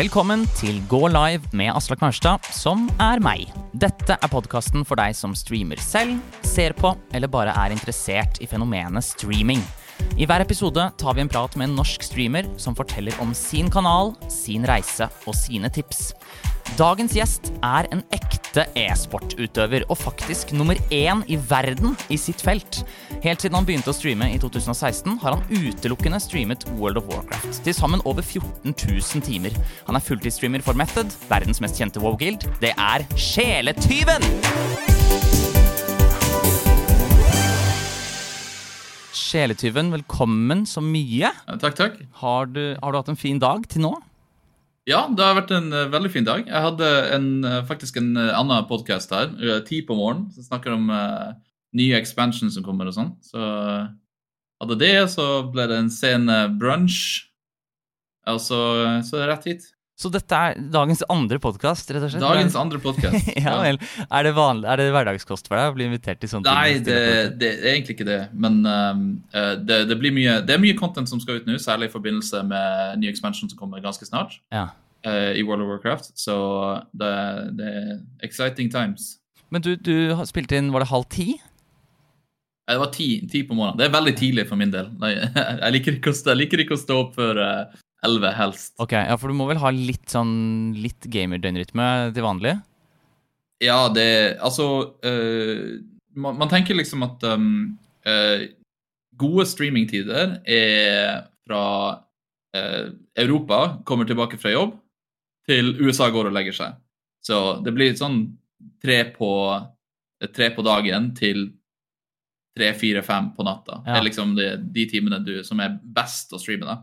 Velkommen til Gå live med Aslak Maurstad, som er meg. Dette er podkasten for deg som streamer selv, ser på eller bare er interessert i fenomenet streaming. I hver episode tar vi en prat med en norsk streamer som forteller om sin kanal, sin reise og sine tips. Dagens gjest er en ekte e-sportutøver, og faktisk nummer én i verden i sitt felt. Helt siden han begynte å streame i 2016, har han utelukkende streamet World of Warcraft. Til sammen over 14 000 timer. Han er fulltidsstreamer for Method, verdens mest kjente wow-guild. Det er Sjeletyven! Sjeletyven, velkommen så mye. Ja, takk, takk. Har du, har du hatt en fin dag til nå? Ja, det har vært en uh, veldig fin dag. Jeg hadde en, uh, faktisk en uh, annen podkast her, ti på morgenen, som snakker om nye expansions som kommer og sånn. Så hadde det, så ble det en sen brunch, og så, så det rett hit. Så dette er dagens andre podkast, rett og slett? Dagens andre podkast. ja, vel. Er det, vanlig, er det hverdagskost for deg å bli invitert til sånne Nei, ting? Nei, det, det, er egentlig ikke det. Men uh, det, det, blir mye, det er mye content som skal ut nå, særlig i forbindelse med ny expansion som kommer ganske snart. Ja. Uh, I World of Warcraft. Så det, det, er exciting times. Men du, du spilte inn, var det halv ti? Det var ti, ti, på morgenen. Det er veldig tidlig for min del. Jeg liker ikke å, jeg liker ikke å stå opp før 11 helst. Ok, ja, For du må vel ha litt sånn litt gamerdøgnrytme til vanlig? Ja, det Altså uh, man, man, tenker liksom at um, uh, gode streamingtider er fra uh, Europa, kommer tilbake fra jobb, til USA går og legger seg. Så det blir sånn tre på, tre på dagen til tre, fire, fem på natta. Ja. Det er liksom de, de timene du, som er best å streame. da.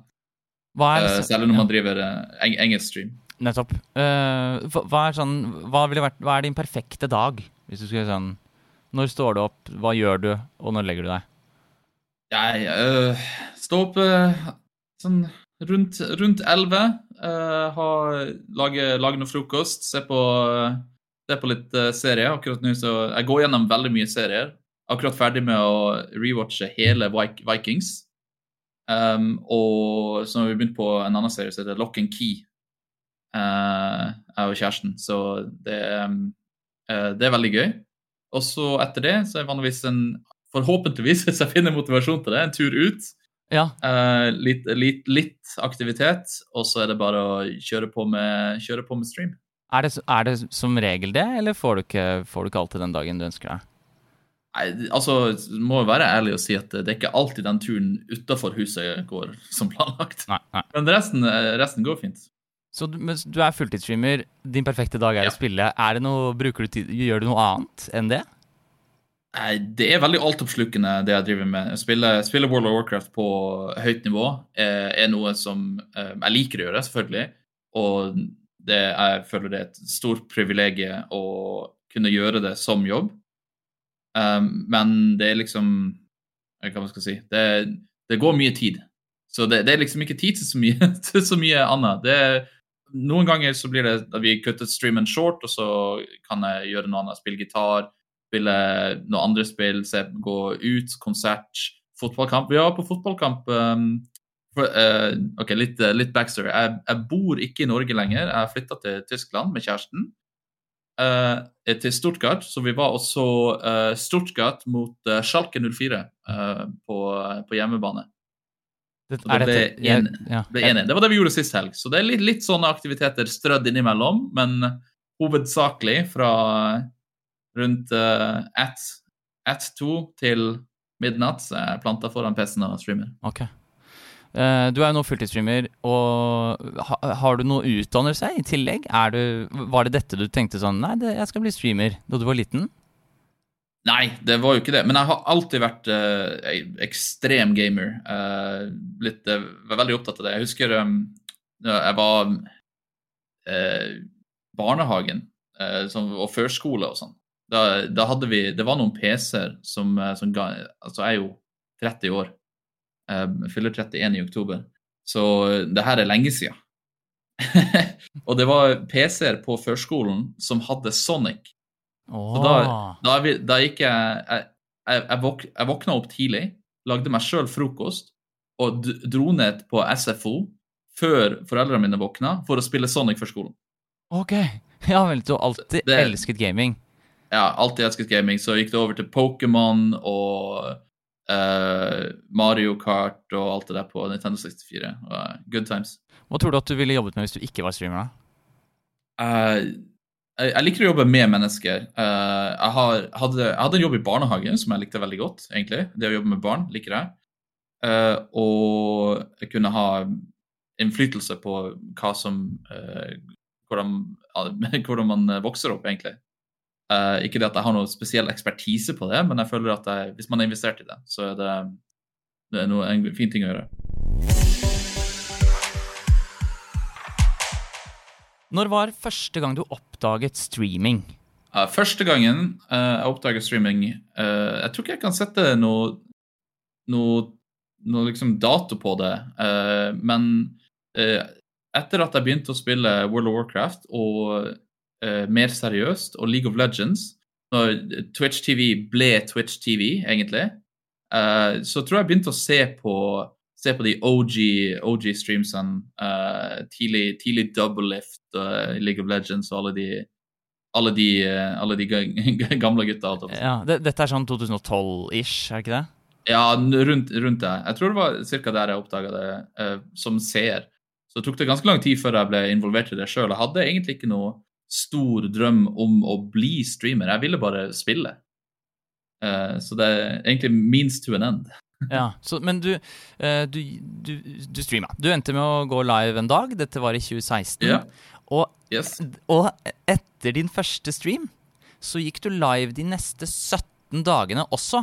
Er, uh, særlig når man driver uh, eng engelsk stream. Nettopp. Uh, hva, er sånn, hva, vært, hva, er din perfekte dag? Hvis du skulle sånn Når står du opp, hva gjør du, og når legger du deg? Jeg uh, står opp sånn rundt, rundt 11. Lager lage noe frokost, se på, se på litt serier. Akkurat nå så Jeg går gjennom veldig mye serier. Akkurat ferdig med å rewatche hele Vikings. Um, og så har vi begynt på en annen serie som heter Lock and Key, uh, jeg og kjæresten. Så det, um, uh, det, er veldig gøy. Og så etter det så er det vanligvis en Forhåpentligvis, hvis jeg finner motivasjon til det, en tur ut. Ja. Uh, litt, litt, litt, aktivitet, og så er det bare å kjøre på med, kjøre på med stream. Er det, er det, som regel det, eller får du, ikke, får du ikke alltid den dagen du ønsker deg? Nei, altså, må jo være ærlig og si at det er ikke alltid den turen utafor huset går som planlagt. Nei, nei. Men resten, resten, går fint. Så du, du er fulltidsstreamer, din perfekte dag er ja. å spille. Er det noe, bruker du tid, Gjør du noe annet enn det? Nei, det er veldig altoppslukende, det jeg driver med. Spille, spille World of Warcraft på høyt nivå er, er noe som eh, jeg liker å gjøre, selvfølgelig. Og det, jeg føler det er et stort privilegium å kunne gjøre det som jobb. Um, men det er liksom Hva man skal si det, det går mye tid. Så det, det, er liksom ikke tid til så mye, til så mye annet. Det, noen ganger så blir det at vi kutter streamen short, og så kan jeg gjøre noe annet. Spille gitar, spille noe andre spill, se, gå ut, konsert, fotballkamp. Var på fotballkamp um, for, uh, OK, litt, litt backstory. Jeg, jeg, bor ikke i Norge lenger. Jeg flytta til Tyskland med kjæresten til Stuttgart, så vi var også uh, Stuttgart mot uh, Schalke 04 på, på, hjemmebane. Det, det ble 1-1. Ja, det var det vi gjorde sist helg. Så det er litt, litt sånne aktiviteter strødd innimellom, men hovedsakelig fra rundt ett, to til midnatt så er planta foran PC-en og streamer. Okay. Uh, du er jo nå fulltidsstreamer, og ha, har du noe utdannelse i tillegg? Du, var det dette du tenkte sånn Nei, det, jeg skal bli streamer da du var liten? Nei, det var jo ikke det. Men jeg har alltid vært uh, ekstrem gamer. Uh, blitt, var veldig opptatt av det. Jeg husker um, jeg var barnehagen som, og førskole og sånn. Da, da, hadde vi Det var noen PC-er som, som ga Altså, jeg er jo 30 år. Jeg fyller 31 i oktober. Så det her er lenge siden. og det var PC-er på førskolen som hadde Sonic. Oh. Så da, da, da, gikk jeg Jeg, jeg, jeg, våk, jeg våkna opp tidlig, lagde meg sjøl frokost og dro ned på SFO før foreldrene mine våkna, for å spille Sonic før skolen. Ok. Ja vel, du har alltid Det- elsket gaming. Ja, alltid elsket gaming. Så gikk det over til Pokémon og eh, Mario Kart og alt det der på Nintendo 64. Uh, good times. Hva tror du at du ville jobbet med hvis du ikke var streamer? Eh, jeg, jeg liker å jobbe med mennesker. Eh, jeg, har, hadde, jeg hadde en jobb i barnehage som jeg likte veldig godt. egentlig. Det å jobbe med barn liker jeg. Og jeg kunne ha innflytelse på hva som hvordan, hvordan man vokser opp, egentlig. Eh, ikke det at jeg har noe spesiell ekspertise på det, men jeg føler at jeg, hvis man har investert i det, så er det, det er noe, en fin ting å gjøre. Når var første gang du oppdaget streaming? Uh, første gangen uh, jeg oppdaget streaming uh, Jeg tror ikke jeg kan sette noe, noe, noe liksom dato på det, men etter at jeg begynte å spille World of Warcraft og eh, mer seriøst, og League of Legends, når Twitch TV ble Twitch TV, egentlig, uh, så tror jeg jeg begynte å se på, se på de OG, OG eh, tidlig, tidlig Double Lift, eh, League of Legends og alle de alle de, alle de gamle gutta. Ja, det, Dette er sånn 2012-ish, er det ikke det? Ja, rundt, rundt det. Jeg tror det var ca. der jeg oppdaga det uh, som seer. Så det tok det ganske lang tid før jeg ble involvert i det sjøl. Jeg hadde egentlig ikke noe stor drøm om å bli streamer. Jeg ville bare spille. Uh, så det er egentlig means to an end. Ja, så, Men du, uh, du, du, du streama. Du endte med å gå live en dag. Dette var i 2016. Yeah. Og, Yes. og etter din første stream så gikk du live de neste 17 dagene også.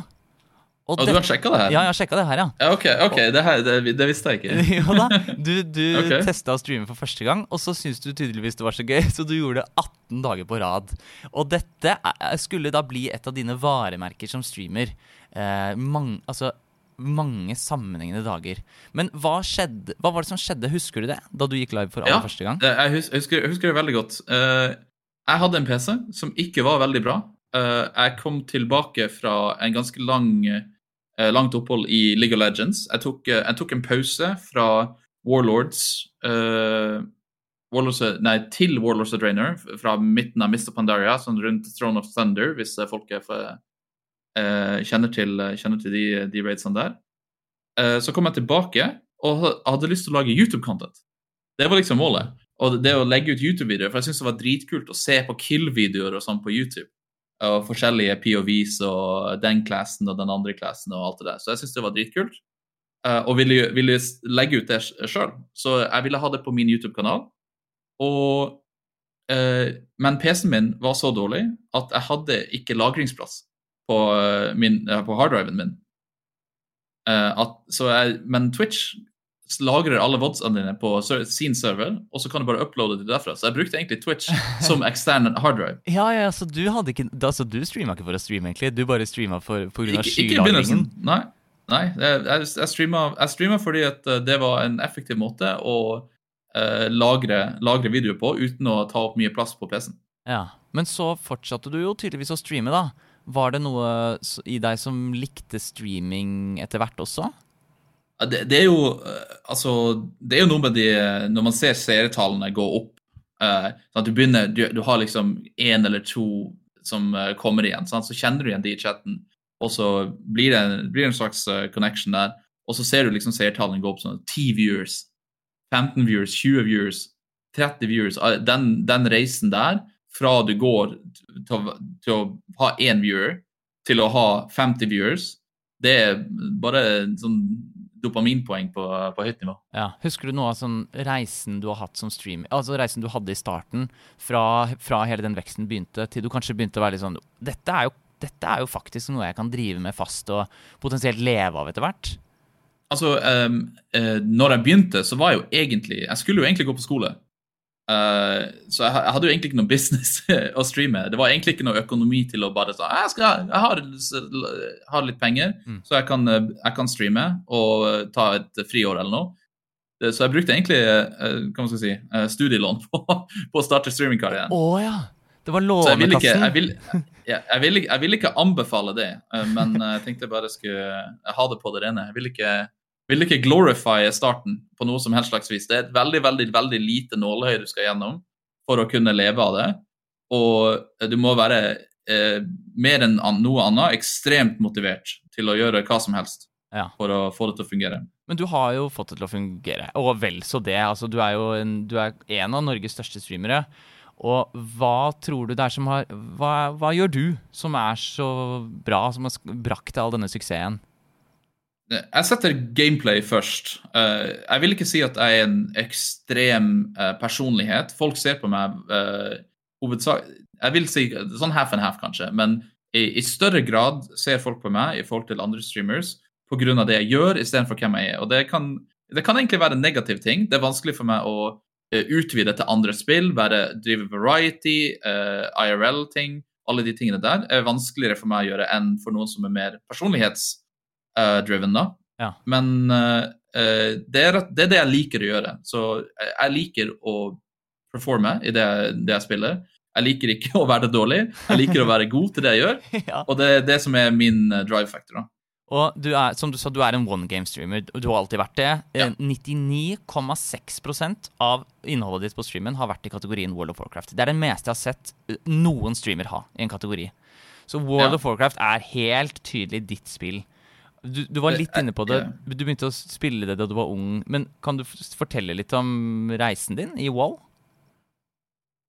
Og det, du har sjekka det her? Ja, jeg har sjekka det her, ja. Ja, OK, ok, det, her, det, det visste jeg ikke. jo da, Du, du okay. testa å streame for første gang, og så syntes du tydeligvis det var så gøy, så du gjorde det 18 dager på rad. Og dette skulle da bli et av dine varemerker som streamer. Eh, mange, altså mange sammenhengende dager. Men hva skjedde, hva var det som skjedde, husker du det? Da du gikk live for aller Ja, første gang? jeg husker, jeg husker det veldig godt. Uh, jeg hadde en PC som ikke var veldig bra. Uh, jeg kom tilbake fra en ganske lang, langt opphold i League of Legends. Jeg tok, eh, jeg tok en pause fra Warlords, eh, Warlords Nei, til Warlords of Draenor, fra midten av Mr. Pandaria, sånn rundt Throne of Thunder, hvis eh, folk er for, eh, kjenner til, kjenner til de, de raidsene der. Eh, så kom jeg tilbake og hadde lyst til å lage YouTube-content. Det var liksom målet. Og det å legge ut YouTube-videoer, for jeg syntes det var dritkult å se på kill-videoer og sånn på YouTube. Og forskjellige POVs og den klassen og den andre klassen og alt det der. Så jeg syns det var dritkult. Eh, og ville, ville legge ut det sjøl. Så jeg ville ha det på min YouTube-kanal. Og eh, Men PC-en min var så dårlig at jeg hadde ikke lagringsplass på, eh, min, på harddriven min. At, jeg, men Twitch lagrer alle vodsene dine på sin server, og så kan du bare uploade det derfra. Så jeg brukte egentlig Twitch som ekstern harddrive. Ja, ja, så du hadde ikke altså, du streama ikke for å streame, egentlig? Du bare streama begynnelsen. skylagringen? Nei. Nei jeg, jeg, jeg, streama, jeg streama fordi at eh, det var en effektiv måte å uh, lagre, lagre video på uten å ta opp mye plass på PC-en. Ja, Men så fortsatte du jo tydeligvis å streame, da. Var det noe i deg som likte streaming etter hvert også? Det, det er jo eh, Altså, det er jo noe med de Når man ser seertallene gå opp uh, sånn at du begynner du, du har liksom én eller to som uh, kommer igjen, sånn, så kjenner du igjen de i chatten, og så blir det, blir det en slags uh, connection der, og så ser du liksom seertallene gå opp sånn 10 viewers, 15 viewers, 20 viewers, 30 viewers. Eh, Den, den reisen der, fra du går til, til å ha én viewer til å ha 50 viewers, det er bare sånn dopaminpoeng på, på høyt nivå. Ja, Husker du noe av sånn reisen du har hatt som streamer? Altså reisen du hadde i starten, fra, fra hele den veksten begynte, til du kanskje begynte å være litt sånn dette er, jo, dette er jo faktisk noe jeg kan drive med fast og potensielt leve av etter hvert. Altså, um, uh, når jeg begynte, så var jeg jo egentlig Jeg skulle jo egentlig gå på skole. Eh, så jeg, jeg hadde jo egentlig ikke noe business å streame. Det var egentlig ikke noe økonomi til å bare sånn Jeg, skal, jeg har, har litt penger, Mm. så jeg kan, eh, jeg kan streame og eh, ta et friår eller noe. Så jeg brukte egentlig hva man skal si, eh, studielån på, på å starte streamingkarrieren. Oh, ja! Det var lånekassen. jeg vil, ikke, jeg, vil, jeg, jeg, vil, ikke- anbefale det, men jeg tenkte jeg bare skulle ha det på det rene. Jeg vil ikke vil ikke glorify starten på noe som helst slags vis. Det er et veldig, veldig, veldig lite nålehøy du skal gjennom for å kunne leve av det. Og du må være eh, mer enn noe annet ekstremt motivert til å gjøre hva som helst Ja. for å få det til å fungere. Men du har jo fått det til å fungere, og vel så det. Altså, du er jo en, du er en av Norges største streamere. Og hva tror du det er som har hva, hva gjør du som er så bra, som har brakt deg all denne suksessen? Jeg setter gameplay først. Eh, jeg vil ikke si at jeg er en ekstrem eh, personlighet. Folk ser på meg uh, hovedsak... Jeg vil si sånn half and half, kanskje. Men i, større grad ser folk på meg i forhold til andre streamers pga. det jeg gjør, istedenfor hvem jeg er. Og det kan, det kan egentlig være en negativ ting. Det er vanskelig for meg å eh, utvide til andre spill, være, drive variety, uh, IRL-ting. Alle de tingene der er vanskeligere for meg å gjøre enn for noen som er mer personlighetsdriven. da. Ja. Men eh, eh, det, er, det er det jeg liker å gjøre. Så jeg, jeg liker å performe i det, det jeg spiller. Jeg liker ikke å være dårlig, jeg liker å være god til det jeg gjør. ja. Og det er det som er min eh, drive factor. da. Og du er, som du sa, du er en one game streamer. Du har alltid vært det. Ja. Eh, 99,6% av innholdet ditt på streamen har vært i kategorien World of Warcraft. Det er det meste jeg har sett eh, noen streamer ha i en kategori. Så World Ja. of Warcraft er helt tydelig ditt spill. Du, du var litt inne på det. Du begynte å spille det da du var ung. Men kan du fortelle litt om reisen din i WoW?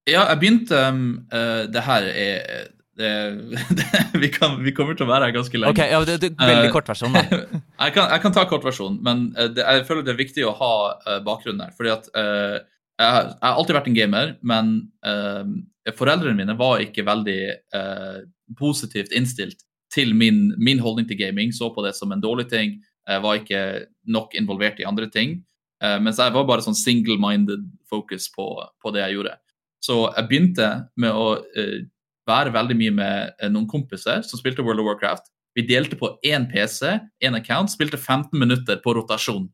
Ja, jeg begynte um, uh, Det her er det, det, vi, kan, vi kommer til å være her ganske lenge. Ok, ja, det, det, Veldig kort versjon, da. jeg, kan, jeg kan ta kortversjonen, men eh, det, jeg føler det er viktig å ha uh, bakgrunnen her. fordi at uh, jeg, har- jeg har alltid vært en gamer, men uh, foreldrene mine var ikke veldig eh, positivt innstilt til min, min holdning til gaming. Så på det som en dårlig ting. Jeg var ikke nok involvert i andre ting. Uh, mens jeg var bare sånn single-minded focus på, på det jeg gjorde. Så jeg begynte med å uh, være veldig mye med eh, noen kompiser som spilte World of Warcraft. Vi delte på én PC, én account, spilte 15 minutter på rotasjon.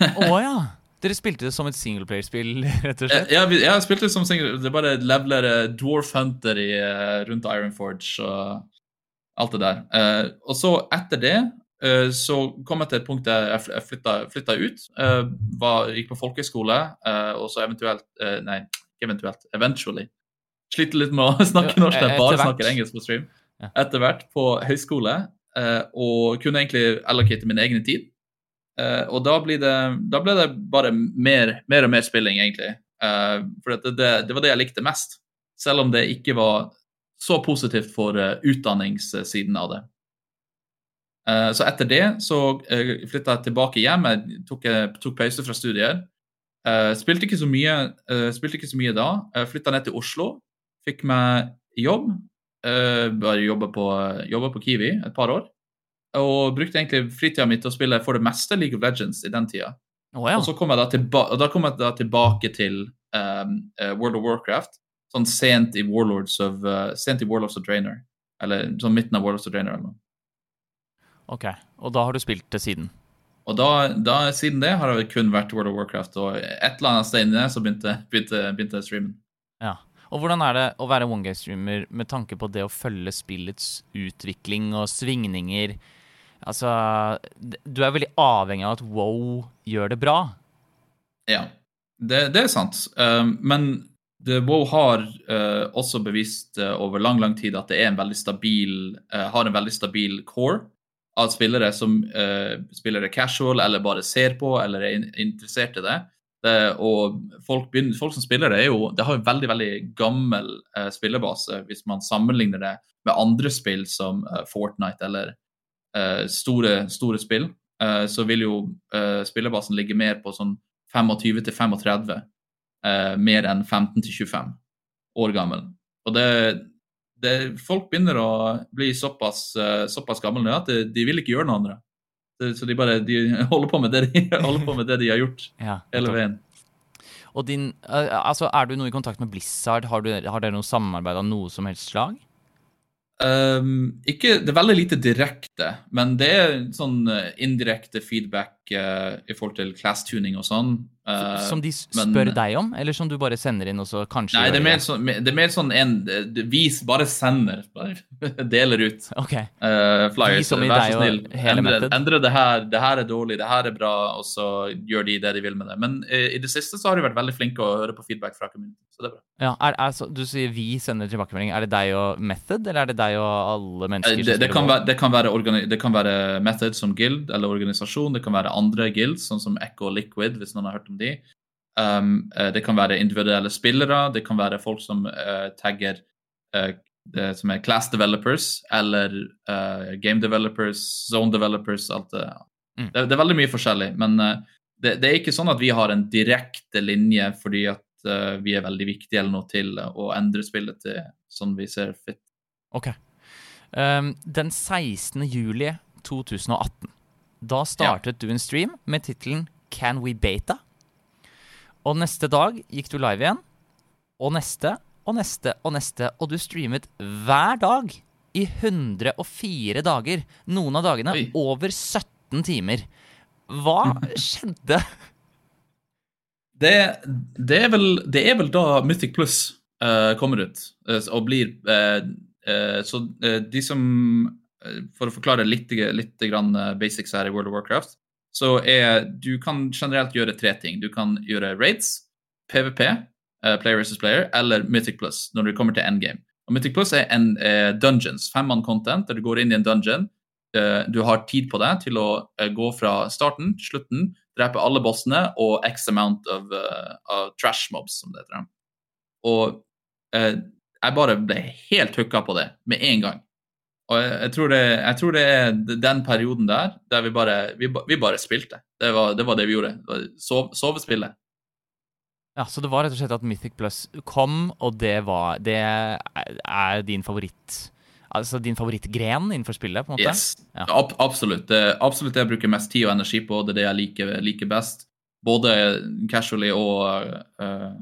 Å ja. Dere spilte det som et singleplayerspill, rett og Eh, slett? Ja, vi, jeg spilte som single, det er bare leveler Dwarf Hunter i, eh, rundt Ironforge og alt det der. Eh, og så etter det eh, så kom jeg til et punkt der jeg fl- flytta, flytta ut. eh, var, gikk på folkehøyskole, eh, og så eventuelt eh, Nei, ikke eventuelt. Eventually. Sliter litt med å snakke norsk. Jeg bare snakker engelsk på stream. Ja. Etter hvert på høyskole, og kunne egentlig allocate min egen tid. Og da, blir det, da ble det bare mer, mer og mer spilling, egentlig. For det, det, det var det jeg likte mest. Selv om det ikke var så positivt for eh, utdanningssiden av det. Eh, så etter det så uh, flytta jeg tilbake hjem. Jeg tok, eh, tok pause fra studier. Eh, spilte, ikke så mye, eh, ikke så mye da. Flytta ned til Oslo. Fikk meg jobb. Eh, bare jobba på, jobba på Kiwi et par år. Og brukte egentlig fritida mi til å spille for det meste League of Legends i den tida. Oh, ja. Og så kom jeg da, tilba kom jeg da tilbake til um, eh, World of Warcraft, sånn sent i Warlords of, uh, sent i Warlords of Draenor. Eller sånn midten av Warlords of Draenor. eller noe. Ok, Og da har du spilt det siden? Og da, da, siden det har det kun vært World of Warcraft, og et eller annet sted inni det så begynte, begynte, begynte streamen. Ja. Og hvordan er det å være one game streamer med tanke på det å følge spillets utvikling og svingninger? Altså, du er veldig avhengig av at WoW gjør det bra. Ja, det, det er sant. Um, men det, WoW har uh, også bevist uh, over lang lang tid at det en stabil, uh, har en veldig stabil core av spillere som spiller det casual eller bare ser på eller er in interessert i det. det og folk, begynner, folk som spiller det, er jo, det har en veldig veldig gammel spillerbase hvis man sammenligner det med andre spill som Fortnite eller store, store spill. Så vil jo spillerbasen ligge mer på sånn 25 til 35, eh, mer enn 15-25 år gammel. Og det, det Folk begynner å bli såpass, eh, såpass gamle at de, de vil ikke gjøre noe andre. Så de bare de holder, på med det de, holder på med det de har gjort Ja, hele veien. Og din, eh, altså, er du noe i kontakt med Blizzard? Har, du, har dere noe samarbeid av noe som helst slag? Um, ikke, det er veldig lite direkte, men det er sånn eh, indirekte feedback i forhold til class tuning og sånn. Uh, som de spør men, deg om, eller som du bare sender inn og så kanskje Nei, det er mer sånn, det er mer sånn en Vi bare sender, bare deler ut okay. uh, flyers. Vær så snill, endre, endre, det her. Det her er dårlig, det her er bra, og så gjør de det de vil med det. Men uh, i det siste så har de vært veldig flinke å høre på feedback fra kommunen. så det er bra. Ja, er, er, så, du sier vi sender tilbakemelding. Er det deg og Method, eller er det deg og alle mennesker? Det, det, kan, være, det, kan, være det kan være Method som guild eller organisasjon. Det kan være andre guilds, sånn som Echo Liquid, hvis noen har hørt om de. Um, uh, det kan være individuelle spillere, det kan være folk som uh, tagger uh, det som er class developers, eller game developers, zone developers, alt det. Mm. det. Det, er veldig mye forskjellig, men det, det, er ikke sånn at vi har en direkte linje fordi at vi er veldig viktige eller noe til å endre spillet til sånn vi ser fit. Ok. Um, den 16. juli 2018 da startet ja. du en stream med tittelen Can We Beta? Og neste dag gikk du live igjen. Og neste og neste og neste. Og du streamet hver dag i 104 dager. Noen av dagene Oi. over 17 timer. Hva skjedde? Det, det, er vel, det, er vel, da Mythic Plus uh, kommer ut uh, og blir uh, Så de som For å forklare litt, litt grann basics her i World of Warcraft så er Du kan generelt gjøre tre ting. Du kan gjøre raids, PVP, uh, eh, player versus player, eller Mythic Plus når du kommer til endgame. Og Mythic Plus er en uh, dungeons, femmann-content, der du går inn i en dungeon. Uh, du har tid på deg til å gå fra starten til slutten, drepe alle bossene og x amount of, of trash mobs, som det heter. Og jeg bare ble helt hooka på det med en gang. Og jeg, jeg, tror det, jeg, tror det, er den perioden der der vi bare, vi, vi bare spilte. Det var, det var, det vi gjorde. Sov, sovespillet. Ja, Så det var rett og slett at Mythic Plus kom, og det var Det er din favoritt Altså din favorittgren innenfor spillet? på en måte? Yes, ja. Ab absolutt. Det er absolutt det jeg bruker mest tid og energi på. Det er det jeg liker, liker best. Både casually og uh,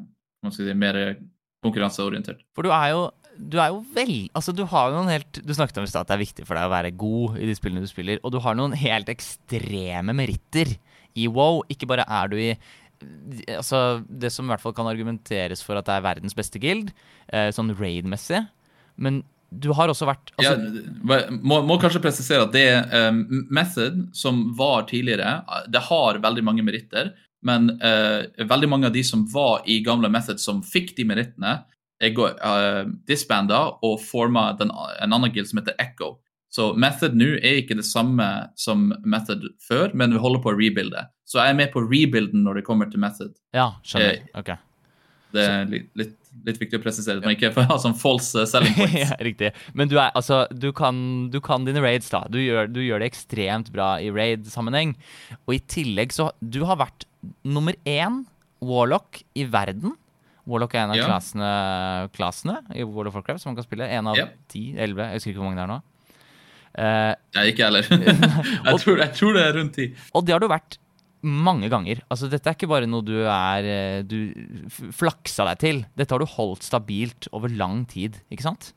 si, mer konkurranseorientert. For du er jo du er jo vel Altså, du har jo noen helt Du snakket om at det er viktig for deg å være god i de spillene du spiller, og du har noen helt ekstreme meritter i WoW. Ikke bare er du i Altså, det som i hvert fall kan argumenteres for at det er verdens beste guild, eh, sånn raid-messig, men du har også vært altså, ja, må, må, kanskje presisere at det um, Method, som var tidligere, det har veldig mange meritter. Men uh, veldig mange av de som var i gamle Method, som fikk de merittene, jeg går, uh, disbanda og forma en annen guild som heter Echo. Så Method nå er ikke det samme som Method før, men vi holder på å rebuilde. Så jeg er med på rebuilden når det kommer til Method. Ja, skjønner. Jeg, ok. Det er litt, litt, litt viktig å presisere, man ikke får ha sånn false selling points. ja, riktig. Men du, er, altså, du, kan, du kan dine raids, da. Du gjør, du gjør, det ekstremt bra i raid-sammenheng. Og i tillegg så Du har vært nummer én warlock i verden Warlock er en av ja. klassene, klassene, i World of Warcraft som man kan spille. En av ti, ja. elleve, jeg husker ikke hvor mange det er nå. Uh, Nei, ikke heller. jeg, tror, jeg tror det er rundt ti. Og det har du vært mange ganger. Altså, dette er ikke bare noe du er eh, Du flaksa deg til. Dette har du holdt stabilt over lang tid, ikke sant?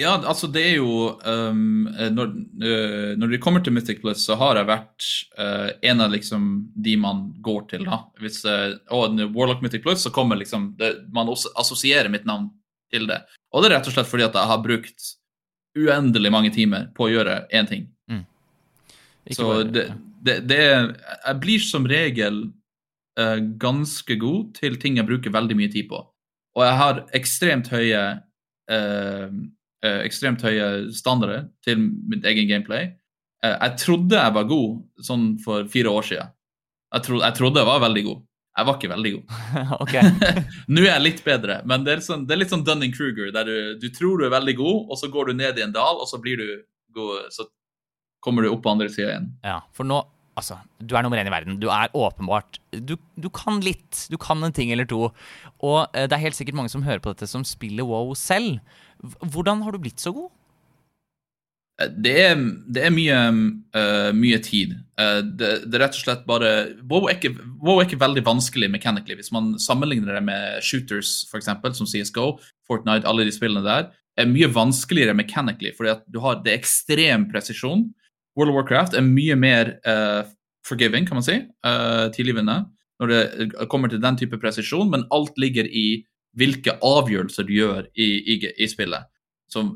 Ja, altså det er jo um, når, uh, når det kommer til Mythic Plus, så har jeg vært uh, en av liksom de man går til. da. Hvis uh, og Warlock Mythic Plus, så kommer liksom det, Man assosierer mitt navn til det. Og det er rett og slett fordi at jeg har brukt uendelig mange timer på å gjøre én ting. Mm. Så bare, det, det, det, Jeg blir som regel uh, ganske god til ting jeg bruker veldig mye tid på. Og jeg har ekstremt høye ekstremt høye standarder til mitt egen gameplay. Eh, jeg trodde jeg var god sånn for fire år siden. Jeg, tro, jeg trodde jeg var veldig god. Jeg var ikke veldig god. Nå er jeg litt bedre, men det er, sånn, det er litt sånn Dunning-Kruger, der du, du, tror du er veldig god, og så går du ned i en dal, og så blir du god, så kommer du opp på andre sida igjen. Ja, for nå Altså, du er nummer én i verden. Du er åpenbart du, du, kan litt. Du kan en ting eller to. Og eh, det er helt sikkert mange som hører på dette, som spiller wow selv. Hvordan har du blitt så god? Eh, det er, det er mye, uh, mye, tid. Uh, det, det, er rett og slett bare WoW er, ikke, WoW er ikke veldig vanskelig mechanically. Hvis man sammenligner det med shooters, f.eks., som CSGO, Fortnite, alle de spillene der, er mye vanskeligere mechanically, har det ekstrem presisjon. World of Warcraft er mye mer uh, forgiving, kan man si. Tilgivende når det kommer til den type presisjon, men alt ligger i hvilke avgjørelser du gjør i, i, i spillet. Så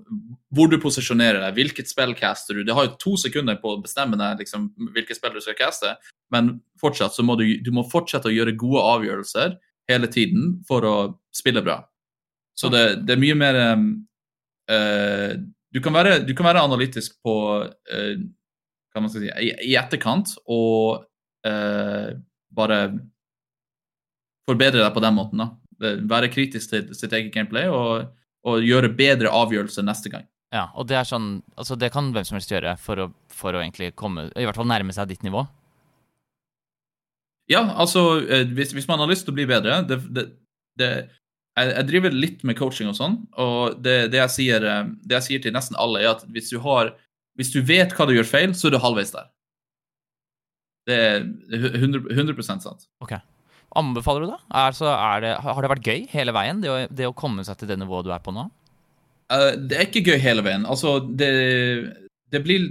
hvor du posisjonerer deg, hvilket spill caster du. Det har jo to sekunder på å bestemme deg liksom, hvilket spill du skal caste, men fortsatt så må du, du må fortsette å gjøre gode avgjørelser hele tiden for å spille bra. Så det, det er mye mer uh, du, kan være, du, kan være, analytisk på uh, hva man skal si, i, i etterkant og uh, bare forbedre deg på den måten. da. Være kritisk til sitt eget gameplay og og gjøre bedre avgjørelser neste gang. Ja, og det er sånn, altså det kan hvem som helst gjøre for å, for å egentlig komme, i hvert fall nærme seg ditt nivå? Ja, altså eh, hvis, hvis man har lyst til å bli bedre det, det, det, jeg, jeg, driver litt med coaching og sånn, og det, jeg sier, eh, det, jeg sier, til nesten alle, er at hvis du, har, hvis du vet hva du gjør feil, så er du halvveis der. Det er 100, 100 sant. Okay. Anbefaler du det? Altså, det? Har det vært gøy hele veien, det å, det å, komme seg til det nivået du er på nå? Uh, det er ikke gøy hele veien. Altså, det, det blir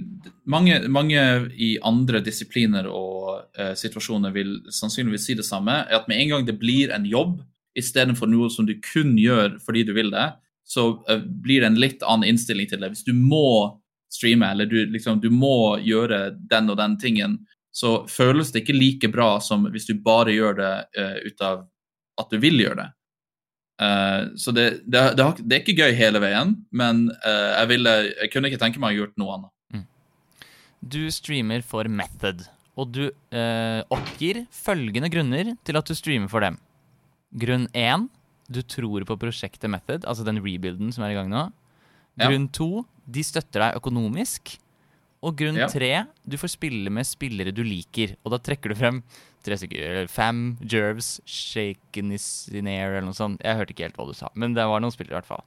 mange, mange, i andre disipliner og uh, situasjoner vil sannsynligvis si det samme. at Med en gang det blir en jobb istedenfor noe som du kun gjør fordi du vil det, så uh, blir det en litt annen innstilling til det. Hvis du må streame, eller du, liksom, du må gjøre den og den tingen, så føles det ikke like bra som hvis du bare gjør det uh, ut av at du vil gjøre det. Uh, så det, det, det, det, er ikke gøy hele veien, men uh, jeg, ville, jeg, kunne ikke tenke meg å ha gjort noe annet. Mm. Du streamer for Method, og du oppgir følgende grunner til at du streamer for dem. Grunn én du tror på prosjektet Method, altså den rebuilden som er i gang nå. Grunn to de støtter deg økonomisk. Og grunn ja. tre, du får spille med spillere du liker. Og da trekker du frem tre stykker. Fam, Jervs, Shaken is in air eller noe sånt. Jeg hørte ikke helt hva du sa, men det var noen spillere i hvert fall.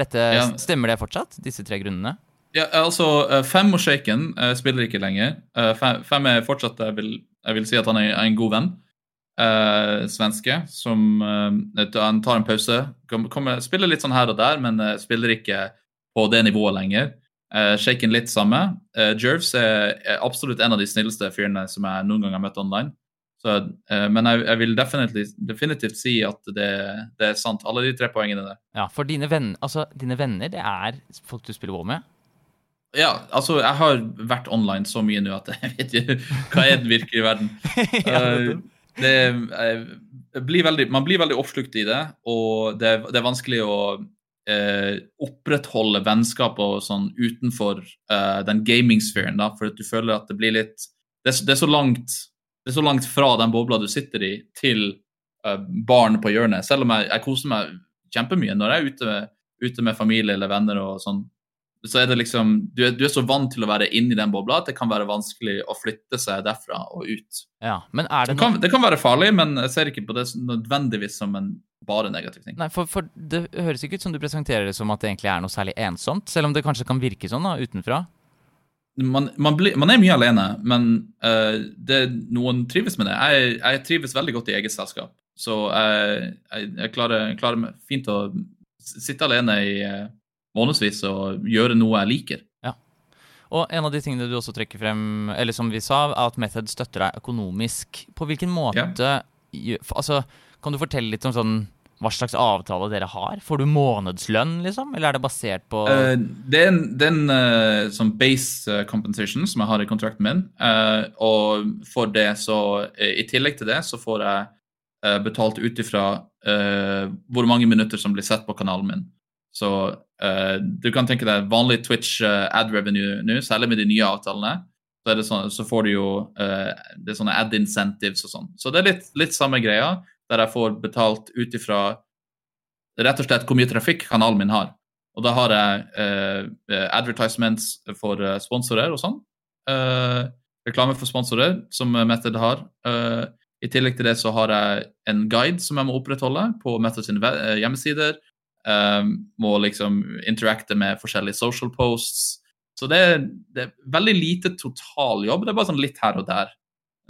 Dette, ja. Stemmer det fortsatt, disse tre grunnene? Ja, altså, eh, Fem og Shaken uh, spiller ikke lenger. Uh, fem, er fortsatt jeg vil, jeg vil, si at han er, en god venn. Uh, svenske som han tar en pause. Kommer, spiller litt sånn her og der, men spiller ikke på det nivået lenger. Uh, Shaken litt samme. Uh, Jervs er, er, absolutt en av de snilleste fyrene som jeg noen gang har møtt online. Så, uh, men jeg, jeg vil definitivt, si at det, det, er sant, alle de tre poengene der. Ja, For dine venner, altså, dine venner det er folk du spiller WoW med? Ja, altså, jeg har vært online så mye nå at jeg vet ikke hva er den virkelige verden. Uh, det, blir veldig, man blir veldig oppslukt i det, og det, det er vanskelig å eh, opprettholde vennskap og sånn utenfor eh, den gamingsfæren, da, for at du føler at det blir litt det er, det er, så langt det er så langt fra den bobla du sitter i, til eh, barn på hjørnet. Selv om jeg, jeg koser meg kjempemye når jeg er ute, ute med familie eller venner og sånn så er det liksom du er, du er, så vant til å være inni den bobla at det kan være vanskelig å flytte seg derfra og ut. Ja, men det, det, kan, det kan være farlig, men jeg ser ikke på det nødvendigvis som en bare negativ ting. Nei, for, for, det høres ikke ut som du presenterer det som at det egentlig er noe særlig ensomt, selv om det kanskje kan virke sånn da, utenfra? Man, man, blir, man er mye alene, men uh, det, noen trives med det. Jeg, jeg, trives veldig godt i eget selskap, så jeg, jeg, jeg klarer, klarer, fint å sitte alene i uh, månedsvis og gjøre noe jeg liker. Ja. Og en av de tingene du også trekker frem, eller som vi sa, er at Method støtter deg økonomisk. På hvilken måte ja. Altså, kan du fortelle litt om sånn hva slags avtale dere har? Får du månedslønn, liksom? Eller er det basert på uh, Det er en, uh, sånn base uh, compensation som jeg har i kontrakten min. og for det, så I tillegg til det, så får jeg betalt ut ifra hvor mange minutter som blir sett på kanalen min. Så du kan tenke deg vanlig Twitch ad revenue nå, særlig med de nye avtalene. Så, sånn, så får du jo det er sånne ad incentives og sånn. Så det er litt, litt samme greia der jeg får betalt ut ifra rett og slett hvor mye trafikk kanalen min har. Og da har jeg eh, advertisements for eh, sponsorer og sånn. Eh, reklame for sponsorer, som Method har. Eh, I tillegg til det så har jeg en guide som jeg må opprettholde på Method sine eh, hjemmesider. Eh, må liksom interacte med forskjellige social posts. Så det er, det er veldig lite totaljobb. Det er bare sånn litt her og der.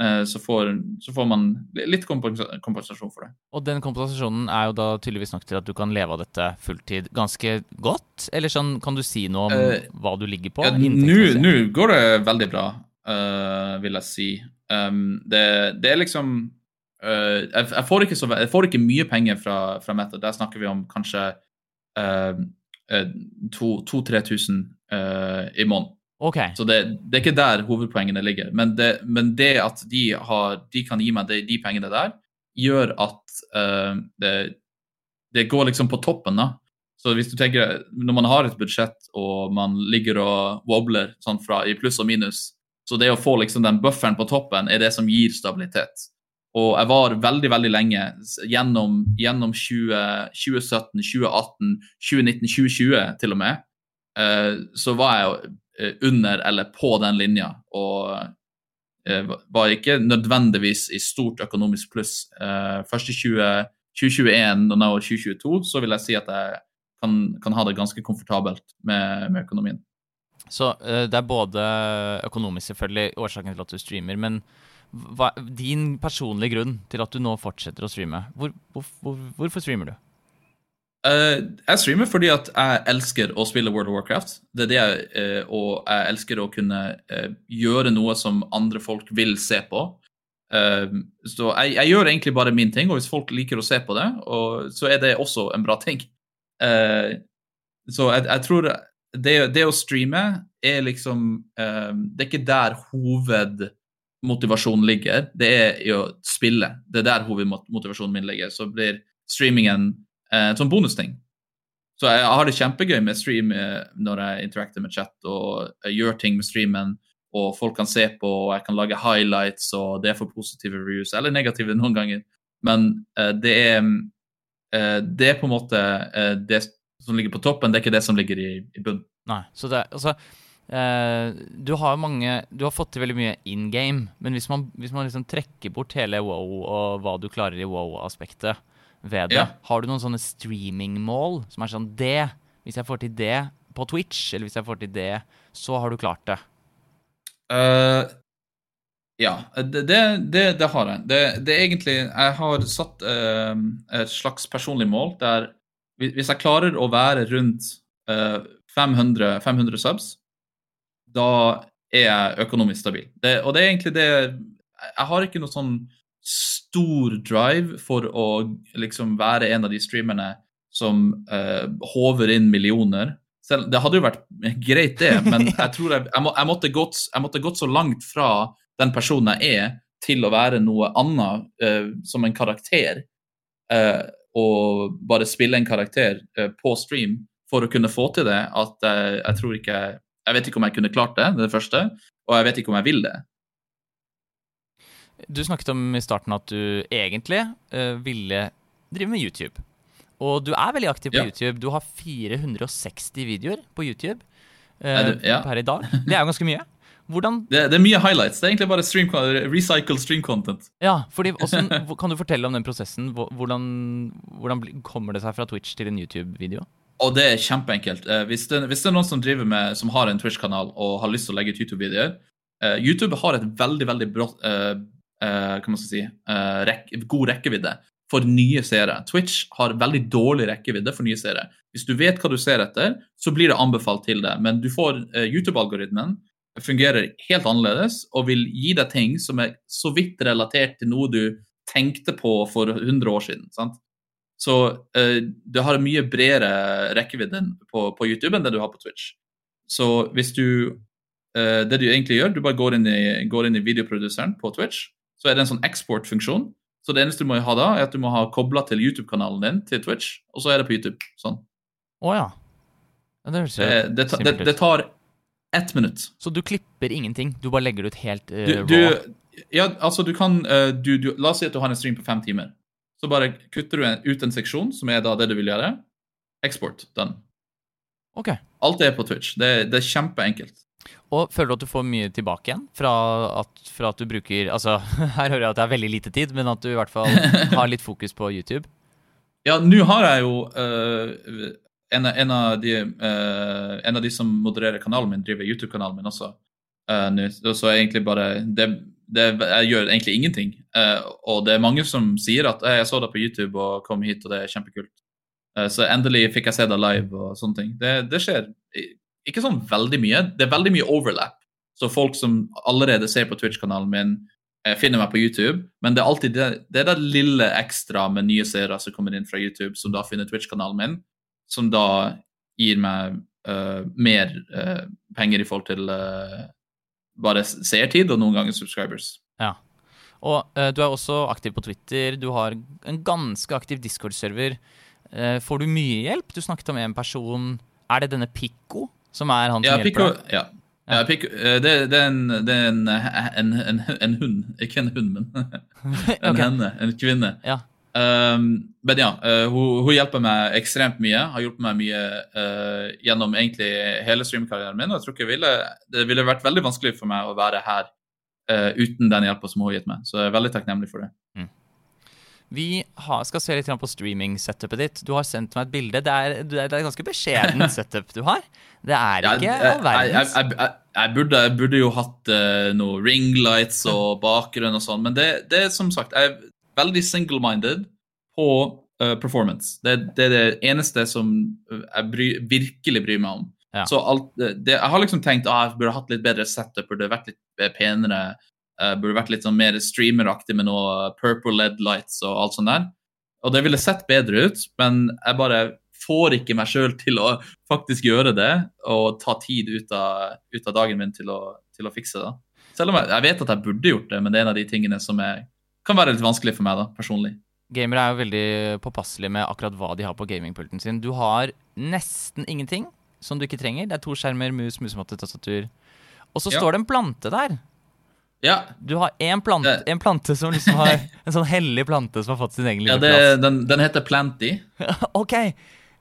Eh, så får, så får, man litt kompensasjon for det. Og den kompensasjonen er jo da tydeligvis nok til at du kan leve av dette fulltid ganske godt? Eller sånn, kan du si noe om uh, hva du ligger på? Ja, Nå går det veldig bra. uh, vil jeg si. Um, det, det, er liksom uh, jeg, jeg, får så, jeg, får ikke mye penger fra, fra Meta. Der snakker vi om kanskje uh, 2000-3000 i måneden. Okay. Så det, det, er ikke der hovedpoengene ligger. Men det, men det at de, har, de, kan gi meg de, de pengene der, gjør at det, det går liksom på toppen. da så hvis du tenker, når man har et budsjett og man ligger og wobler sånn fra i pluss og minus, så det å få liksom den bufferen på toppen er det som gir stabilitet. Og jeg var veldig veldig lenge, gjennom, gjennom 20, 2017, 2018, 2019, 2020 til og med, Uh, så var jeg eh, under eller på den linja. Og eh, var ikke nødvendigvis i stort økonomisk pluss. Eh, først i 20, 2021 og nå 2022 så vil jeg si at jeg kan, kan ha det ganske komfortabelt med, med økonomien. Så det er både økonomisk selvfølgelig årsaken til at du streamer, men hva, din personlige grunn til at du nå fortsetter å streame, hvor, hvor, hvor, hvorfor streamer du? Uh, jeg streamer fordi at jeg elsker å spille World of Warcraft. Det er det jeg, uh, og jeg elsker å kunne gjøre noe som andre folk vil se på. så jeg, jeg, gjør egentlig bare min ting, og hvis folk liker å se på det, og, så er det også en bra ting. Uh, så jeg, jeg tror det, det, å streame er liksom uh, Det er ikke der hovedmotivasjonen ligger. Det er i å spille. Det er der hovedmotivasjonen min ligger. Så blir streamingen en sånn bonusting. Så jeg, har det kjempegøy med stream når jeg interakter med chat og gjør ting med streamen og folk kan se på, og jeg kan lage highlights, og det er for positive reviews, eller negative noen ganger. Men uh, det er Eh, det er på en måte eh, det som ligger på toppen, det er ikke det som ligger i, i bunnen. Nei, så det, altså, Uh, du har mange Du har fått til veldig mye in game, men hvis man, hvis man liksom trekker bort hele wow og hva du klarer i wow-aspektet ved det, ja. har du noen sånne streamingmål som er sånn Det, hvis jeg får til det på Twitch, eller hvis jeg får til det, så har du klart det? Uh, ja, det, det, det, har jeg. Det, det, er egentlig Jeg har satt uh, et slags personlig mål der hvis jeg klarer å være rundt uh, 500, 500, subs, da er jeg økonomisk stabil. og det er egentlig det Jeg har ikke noe sånn stor drive for å liksom være en av de streamerne som uh, håver inn millioner. Selv, det hadde jo vært greit, det, men jeg tror jeg, jeg, må, jeg, måtte gått, jeg måtte gått så langt fra den personen jeg er, til å være noe annet uh, som en karakter. Uh, og bare spille en karakter på stream for å kunne få til det, at jeg tror ikke Jeg vet ikke om jeg kunne klart det, det, det første, og jeg vet ikke om jeg vil det. Du snakket om i starten at du egentlig ville drive med YouTube. Og du er veldig aktiv på ja. YouTube. Du har 460 videoer på YouTube det, ja. per i dag. Det er jo ganske mye. Hvordan det, det, er mye highlights. Det er egentlig bare stream, recycled stream content. Ja, fordi også, Kan du fortelle om den prosessen? Hvordan, hvordan kommer det seg fra Twitch til en YouTube-video? Og Det er kjempeenkelt. Eh, hvis, det, hvis det er noen som driver med, som har en Twitch-kanal og har lyst til å legge ut YouTube-videoer uh, YouTube har et veldig veldig brått, uh, uh, kan man si, rek god rekkevidde for nye seere. Twitch har veldig dårlig rekkevidde for nye seere. Hvis du vet hva du ser etter, så blir det anbefalt til det. Men du får YouTube-algoritmen fungerer helt annerledes og vil gi deg ting som er så vidt relatert til noe du tenkte på for 100 år siden. sant? Så uh, det har mye bredere rekkevidde på, på, YouTube enn det du har på Twitch. Så hvis du uh, Det du egentlig gjør, du bare går inn, i, går inn i videoproduseren på Twitch, så er det en sånn eksportfunksjon. Så det eneste du må ha da, er at du må ha kobla til YouTube-kanalen din til Twitch, og så er det på YouTube. Sånn. Å oh, ja. Det, det, det, det, tar ett minutt. Så du klipper ingenting? Du bare legger det ut helt uh, du, du, Ja, altså, du kan uh, du, La oss si at du har en stream på fem timer. Så bare kutter du en, ut en seksjon, som er da det du vil gjøre. Export. Den. Ok. Alt er på Twitch. Det, det er kjempeenkelt. Og Føler du at du får mye tilbake igjen fra at, fra at, du bruker Altså, her hører jeg at det er veldig lite tid, men at du i hvert fall har litt fokus på YouTube? Ja, nå har jeg jo uh, en, en, av de, uh, en, av de, som modererer kanalen min, driver YouTube-kanalen min også. Uh, så jeg egentlig bare det, det, Jeg gjør egentlig ingenting. Og det er mange som sier at jeg så deg på YouTube og kom hit, og det er kjempekult. så endelig fikk jeg se deg live og sånne ting. Det, det, skjer ikke sånn veldig mye. Det er veldig mye overlap. Så folk som allerede ser på Twitch-kanalen min, eh, finner meg på YouTube. Men det er alltid det, det er det lille ekstra med nye seere som kommer inn fra YouTube, som da finner Twitch-kanalen min, som da gir meg uh, mer uh, penger i forhold til uh, bare seertid og noen ganger subscribers. Ja. Og du er også aktiv på Twitter. Du har en ganske aktiv Discord-server. Får du mye hjelp? Du snakket om en person. Er det denne Pico som er han som Ja, hjelper deg? ja. Ja, Pico, eh, det, det er, en, det er en, en, en, en hund. Ikke en hund, men en okay. henne. En kvinne. Ja. Um, men ja, uh, hun, hun hjelper meg ekstremt mye. Har hjulpet meg mye uh, gjennom egentlig hele streamkarrieren min. Og jeg tror ikke jeg ville, det ville vært veldig vanskelig for meg å være her uh, uten den hjelpa som hun har gitt meg. Så jeg er veldig takknemlig for det. Vi har, skal se litt på streaming-setupet ditt. Du har sendt meg et bilde. Det er, det er et ganske beskjeden setup du har. Det er ikke all jeg, verdens. jeg, jeg, jeg, burde, jeg burde jo hatt uh, noe ringlights og bakgrunn og sånn, men det, det er som sagt Jeg er veldig single-minded på uh, performance. Det, det er det eneste som jeg bry, virkelig bryr meg om. Ja. Så alt, det, jeg har liksom tenkt at jeg burde hatt litt bedre setup, burde vært litt eh, penere. Eh, burde vært litt sånn mer streameraktig med noe purple LED lights og alt sånt der. Og det ville sett bedre ut, men jeg bare får ikke meg sjøl til å faktisk gjøre det og ta tid ut av, ut av dagen min til å, til å fikse det. Selv om jeg, jeg vet at jeg burde gjort det, men det er en av de tingene som er, kan være litt vanskelig for meg, da, personlig. Gamere er jo veldig påpasselige med akkurat hva de har på gamingpulten sin. Du har nesten ingenting som du ikke trenger. Det er to skjermer, mus, musematte, tastatur. Og så Ja. står det en plante der. Ja, Du har én plante, en plante som liksom har En sånn hellig plante som har fått sin egen ja lille det, plass. den, den heter Planty. OK.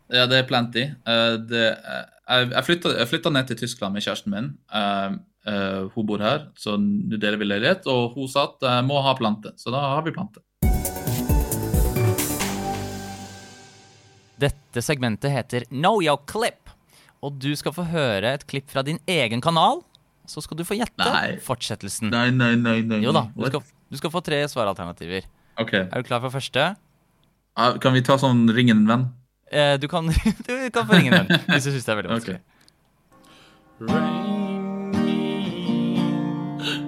Ja, det er Planty. Uh, det, eh, jeg, flytta, jeg flytta ned til Tyskland med kjæresten min. Uh, eh, hun bor her, så nå deler vi leilighet. Og hun sa at jeg må ha plante, så da har vi plante. Dette segmentet heter Know Your Clip. Og du skal få høre et klipp fra din egen kanal. Så skal du få gjette Nei. fortsettelsen. Nei, nei, nei. nei. Jo da, du skal, du skal få tre svaralternativer. Ok. Er du klar for første? Kan vi ta sånn ringen venn? Eh, du, kan, du kan få ringe venn hvis du syns det er veldig vanskelig. Rain,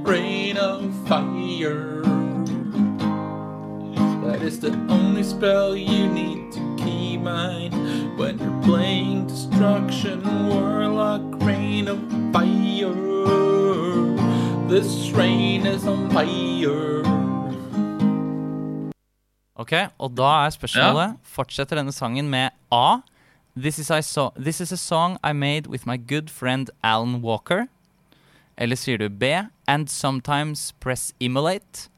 rain of fire. That is the only spell you need to mind when you're playing destruction. Warlock, rain of fire. This rain is on fire. Ok, og da er spørsmålet Fortsetter denne sangen med A. This is, I so This is a song I made with my good friend Alan Walker. Eller sier du B. And sometimes press immolate.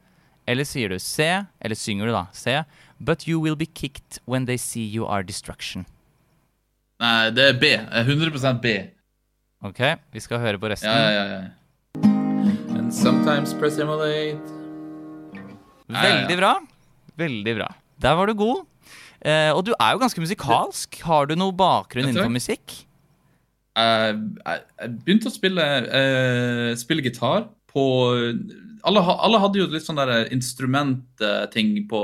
Eller sier du C. Eller synger du da C. But you will be kicked when they see you are destruction. Nei, det er B. 100% B. Ok, vi skal høre på resten. Ja, ja, ja. And sometimes press emulate. Veldig bra. Veldig bra. Der var du god. Eh, og du er jo ganske musikalsk. Har du noe bakgrunn innenfor musikk? jeg, jeg, jeg begynte å spille, uh, spille gitar på alle, alle hadde jo litt sånn der instrumentting på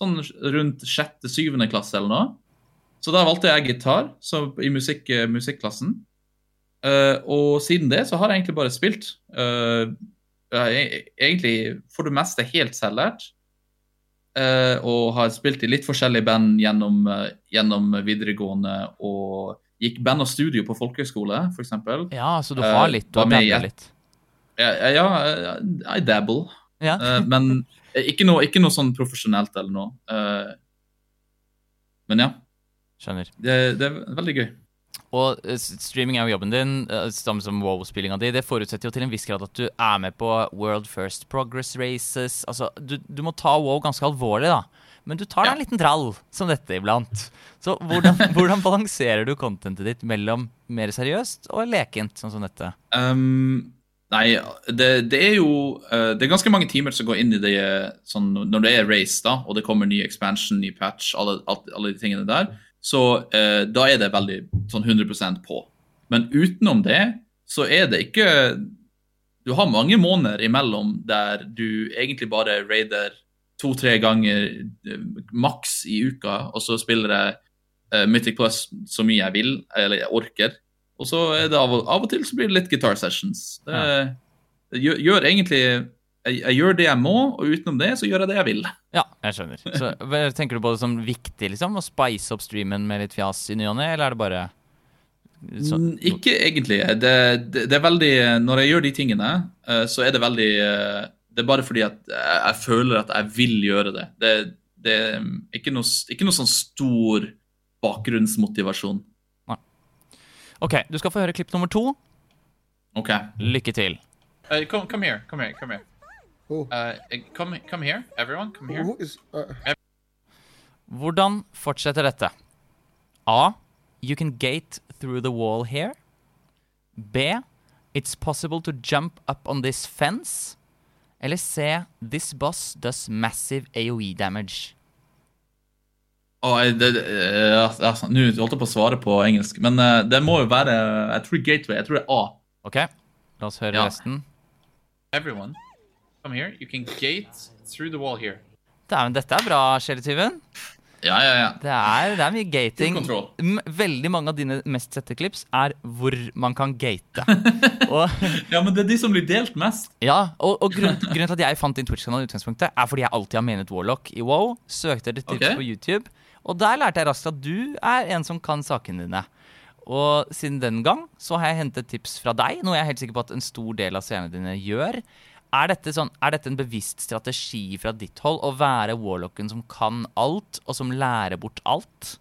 sånn rundt sjette, syvende klasse eller noe. Så da valgte jeg gitar så, i musikk, musikklassen. Uh, og siden det så har jeg egentlig bare spilt. Uh, jeg, egentlig for det meste helt selvlært. Uh, og har spilt i litt forskjellige band gjennom, eh, gjennom videregående og gikk band og studio på folkehøyskole, f.eks. Ja, så du Eh, har litt. Du har med litt. Ja, ja, I dabble. Ja. Eh, men ikke noe, ikke noe sånn profesjonelt eller noe. Eh, men ja, Skjønner. det, det er veldig gøy. Og eh, streaming er jo jobben din, eh, samme som WoW-spillinga di. Det forutsetter jo til en viss grad at du er med på World First Progress Races. Altså, du, du må ta WoW ganske alvorlig, da. Men du tar deg en liten trall som dette iblant. Så hvordan, hvordan balanserer du contentet ditt mellom mer seriøst og lekent, sånn som dette? Um, nei, det, det er jo eh, Det er ganske mange timer som går inn i det sånn, Når det er race, da, og det kommer ny expansion, ny patch, alle, alle de tingene der, så eh, da er det veldig sånn 100% på. Men utenom det, så er det ikke Du har mange måneder imellom der du egentlig bare raider to-tre ganger eh, maks i uka, og så spiller jeg eh, Mythic Plus så mye jeg vil, eller jeg orker. Og så er det av og, av og til så blir det litt guitar sessions. Det, Jeg gjør, gjør egentlig jeg, jeg gjør det jeg må, og utenom det så gjør jeg det jeg vil. Ja, jeg skjønner. Så Tenker du på det som viktig, liksom? Å spice opp streamen med litt fjas i ny og ne, eller er det bare så, Ikke egentlig. Det, det, det er veldig Når jeg gjør de tingene, eh, så er det veldig eh, Det er bare fordi at jeg føler at jeg vil gjøre det. Det, det er ikke noe, ikke noe sånn stor bakgrunnsmotivasjon. OK, du skal få høre klipp nummer to. OK. Lykke til. Uh, come, come here. Come here. Come here. Uh, come, come here. Everyone, come here. Is? Uh, Hvordan fortsetter dette? A. You can gate through the wall here. B. It's possible to jump up on this fence. Eller C. This boss does massive AOE damage. Jeg- det- eh, ja, ja, Nå holdt jeg på å svare på engelsk, men uh, det må jo være Jeg tror Gateway. Jeg tror det er A. OK, la oss høre Ja. resten. Everyone, come here. You can gate through the wall here. Dæven, dette er bra, Shelly-tyven. Ja, ja, ja. Det er, det er mye gating. Veldig mange av dine mest sette klips er hvor man kan gate. og, Ja, men det er de som blir delt mest. ja, og, og grunnen, grunnen til at jeg fant din Twitch-kanal, i utgangspunktet er fordi jeg alltid har menet Warlock i WoW. Søkte etter tips okay. på YouTube, og der lærte jeg raskt at du er en som kan sakene dine. Og siden den gang så har jeg hentet tips fra deg, noe jeg er helt sikker på at en stor del av seerne dine gjør. Er dette, sånn, er dette en bevisst strategi fra ditt hold å være Warlocken som kan alt, og som lærer bort alt?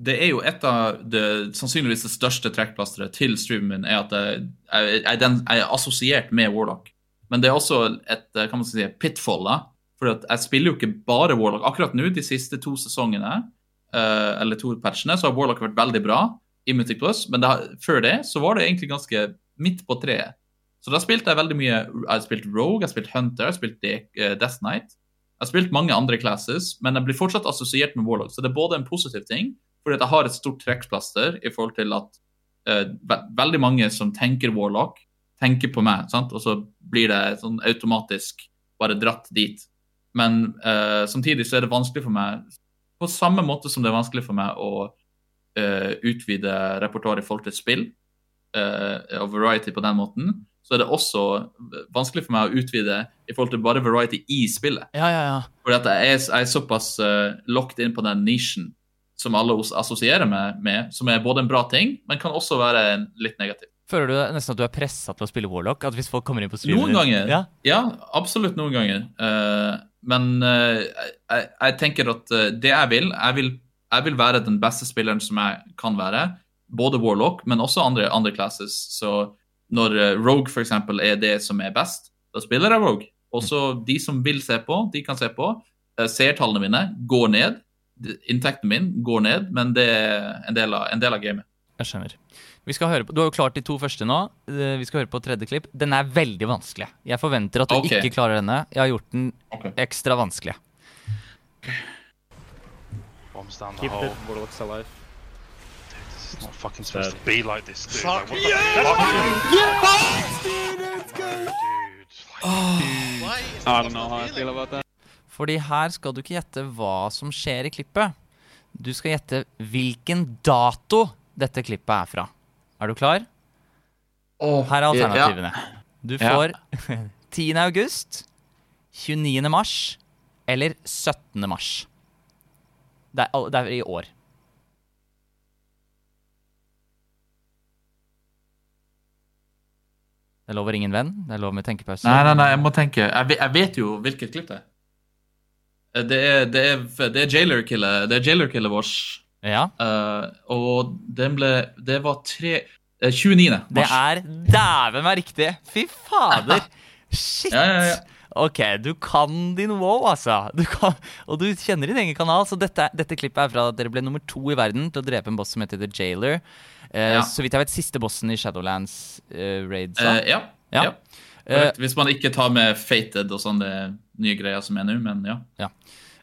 Det er jo et av det, sannsynligvis det største trekkplasteret til streamen er at jeg, jeg, jeg, den, jeg er assosiert med Warlock. Men det er også et eh, kan man si, pitfall, da. For jeg spiller jo ikke bare Warlock. Akkurat nå, de siste to sesongene, uh, eller to patchene, så har Warlock vært veldig bra i Mythic Plus, men det, før det så var det egentlig ganske midt på treet. Så da spilte jeg veldig mye Jeg har spilt Rogue, jeg har spilt Hunter, jeg har spilt De uh, Death Knight. Jeg har spilt mange andre classes, men jeg blir fortsatt assosiert med Warlock. Så det er både en positiv ting, fordi at jeg har et stort trekkplaster i forhold til at uh, ve veldig mange som tenker Warlock, tenker på meg, sant? og så blir det sånn automatisk bare dratt dit. Men uh, samtidig så er det vanskelig for meg, på samme måte som det er vanskelig for meg å uh, utvide repertoaret i forhold til spill, uh, og variety på den måten, så er det også vanskelig for meg å utvide i forhold til bare variety i spillet. Ja, ja, ja. Fordi at jeg er, jeg er såpass uh, locked inn på den nisjen som alle oss assosierer meg med, som er både en bra ting, men kan også være en litt negativ. Føler du nesten at du er pressa til å spille Warlock? At hvis folk kommer inn på streamen Noen ganger. Ja. Ja, absolutt noen ganger. Eh, men eh, jeg, jeg tenker at eh, det jeg vil, jeg vil Jeg vil være den beste spilleren som jeg kan være. Både Warlock, men også andre, andre classes. Så når eh, Rogue eksempel er det som er best, da spiller jeg Rogue. Også de som vil se på, de kan se på. Seertallene mine går ned. Inntekten min går ned, men det er en del av, en del av gamet. Jeg skjønner. Vi skal høre på, Du har jo klart de to første nå. Eh, Vi skal høre på tredje klipp. Den er veldig vanskelig. Jeg forventer at du okay. ikke klarer denne. Jeg har gjort den okay. ekstra vanskelig. Bombs down the Keep it, Warlock's alive. Dude, not fucking supposed to be like this, dude. Fuck Like, what the fuck? Dude, like, I don't know how I feel about that. Fordi her skal du ikke gjette hva som skjer i klippet. Du skal gjette hvilken dato dette klippet er fra. Er du klar? Her er alternativene. Du Ja. får 10. august, 29. mars eller 17. mars. Det er, det er i år. Det er lov å ringe en venn. Det er lov med tenkepause. Nei, nei, nei, jeg må tenke. Jeg vet, jeg vet jo hvilket klipp det er. Det er, det er, det er Jailer-killet Det er Jailer-killet vårt. Ja, Uh, og den ble Det var tre uh, 29. mars. det er dæven meg riktig! Fy fader! Shit! Ja, ja, ja. Ok, du kan din wow, altså. Du kan, og du kjenner din egen kanal. Så dette, dette klippet er fra at dere ble nummer to i verden til å drepe en boss som heter The Jailer. Eh, Ja. Så vidt jeg vet, siste bossen i Shadowlands eh, Raid. Eh, ja. Ja. ja. Korrekt. Hvis man ikke tar med Fated og sånne nye greier som er nå, men ja.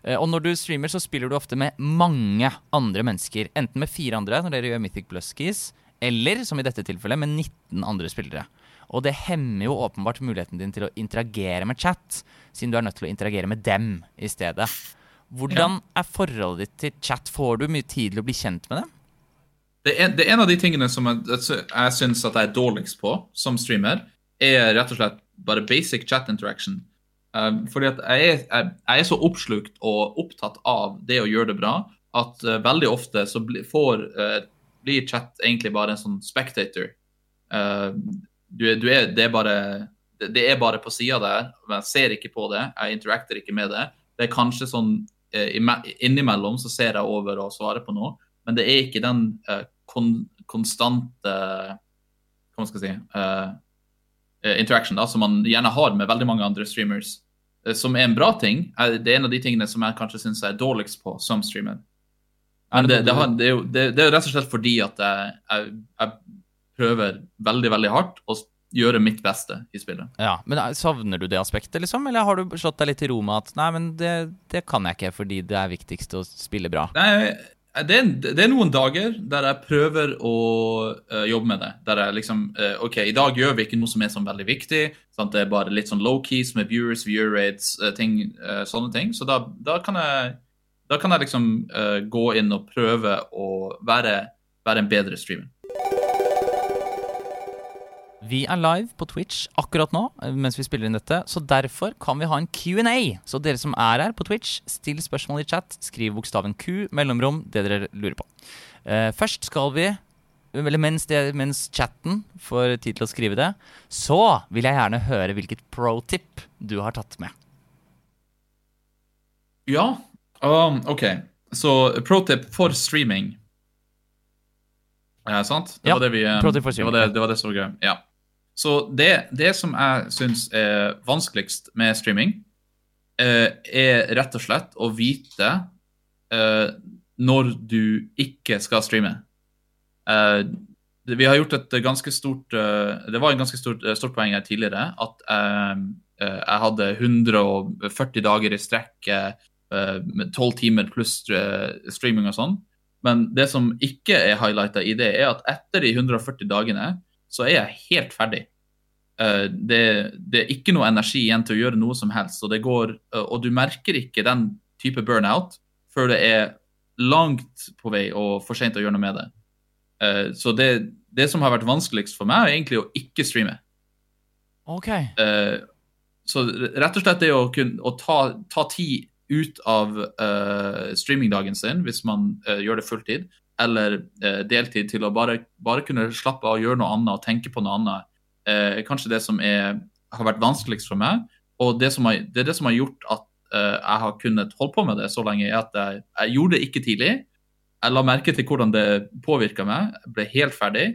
Eh, Og når du streamer, så spiller du ofte med mange andre mennesker. Enten med fire andre, når dere gjør Mythic Bluskies, eller som i dette tilfellet, med 19 andre spillere. Og det hemmer jo åpenbart muligheten din til å interagere med chat, siden du er nødt til å interagere med dem i stedet. Hvordan er forholdet ditt til chat? Får du mye tid til å bli kjent med dem? Det er, det er en av de tingene som jeg, jeg syns at jeg er dårligst på som streamer. er rett og slett bare basic chat interaction. Um, fordi at jeg er, jeg, er så oppslukt og opptatt av det å gjøre det bra at uh, veldig ofte så får, uh, blir chat egentlig bare en sånn spectator. Du, du er, det, er bare, det, er bare på sida der, jeg ser ikke på det, jeg interacter ikke med det. Det er kanskje sånn innimellom så ser jeg over og svarer på noe, men det er ikke den uh, kon, konstante Hva skal jeg si uh, eh, interaction da, som man gjerne har med veldig mange andre streamers, eh, som er en bra ting. er- Det er en av de tingene som jeg kanskje syns er dårligst på som streamer. Det, det, har, det, er jo, det, er jo rett og slett fordi at jeg, jeg, jeg prøver veldig, veldig hardt å gjøre mitt beste i spillet. Ja, men eh, Savner du det aspektet, liksom? Eller har du slått deg litt til ro med at nei, men det, det kan jeg ikke fordi det er viktigst å spille bra? Nei, det er, det er noen dager der jeg prøver å uh, jobbe med det. Der jeg liksom uh, OK, i dag gjør vi ikke noe som er sånn veldig viktig. Sant? Det er bare litt sånn low-keys med viewers, viewer rates, uh, ting, eh, sånne ting. Så da, da kan jeg da kan jeg liksom eh, gå inn og prøve å være, være en bedre streamer. Vi er live på Twitch akkurat nå eh, mens vi spiller inn dette, så derfor kan vi ha en Q&A. Så dere som er her på Twitch, still spørsmål i chat. Skriv bokstaven Q, mellomrom, det dere lurer på. Uh, først skal vi eller mens, det, mens chatten får tid til å skrive det, så vil jeg gjerne høre hvilket pro-tip du har tatt med. Ja, um, OK. Så pro tip for streaming. Ja, sant? Det Ja, var det vi Det var det, det, var det som var gøy. Ja. Så det, det som jeg syns er vanskeligst med streaming, eh, er rett og slett å vite eh, når du ikke skal streame. Eh, vi har gjort et ganske stort eh, Det var en ganske stort, eh, stort poeng her tidligere at eh, eh, jeg hadde 140 dager i strekk eh, eh, med 12 timer pluss eh, streaming og sånn. Men det som ikke er highlighta i det, er at etter de 140 dagene så er jeg helt ferdig. Eh, det, det er ikke noe energi igjen til å gjøre noe som helst, og, det går, eh, og du merker ikke den type burnout før det er langt på vei og for sent å gjøre noe med det. Eh, Så det, det som har vært vanskeligst for meg, er egentlig å ikke streame. Ok. Eh, så rett og slett det å, kunne, å ta, ta tid ut av uh, streamingdagen sin, hvis man uh, gjør det fulltid, eller uh, deltid, til å bare, bare kunne slappe av og gjøre noe annet og tenke på noe annet, kanskje det som er, har vært vanskeligst for meg. Og det, har, det er det som har gjort at jeg har kunnet holde på med det så lenge, er at jeg, jeg gjorde det ikke tidlig. Jeg la merke til hvordan det påvirka meg. Jeg ble helt ferdig.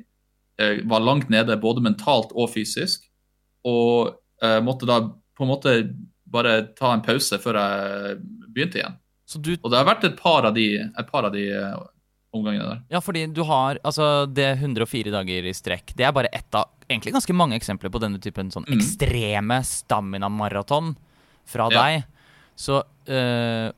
Jeg var langt nede både mentalt og fysisk. Og måtte da på en måte bare ta en pause før jeg begynte igjen. Så du Og det har vært et par av de, par av de eh, omgangene der. Ja, fordi du har altså det 104 dager i strekk. Det er bare ett av egentlig ganske mange eksempler på denne typen sånn mm. ekstreme stamina-maraton fra Ja. deg. Så, øh,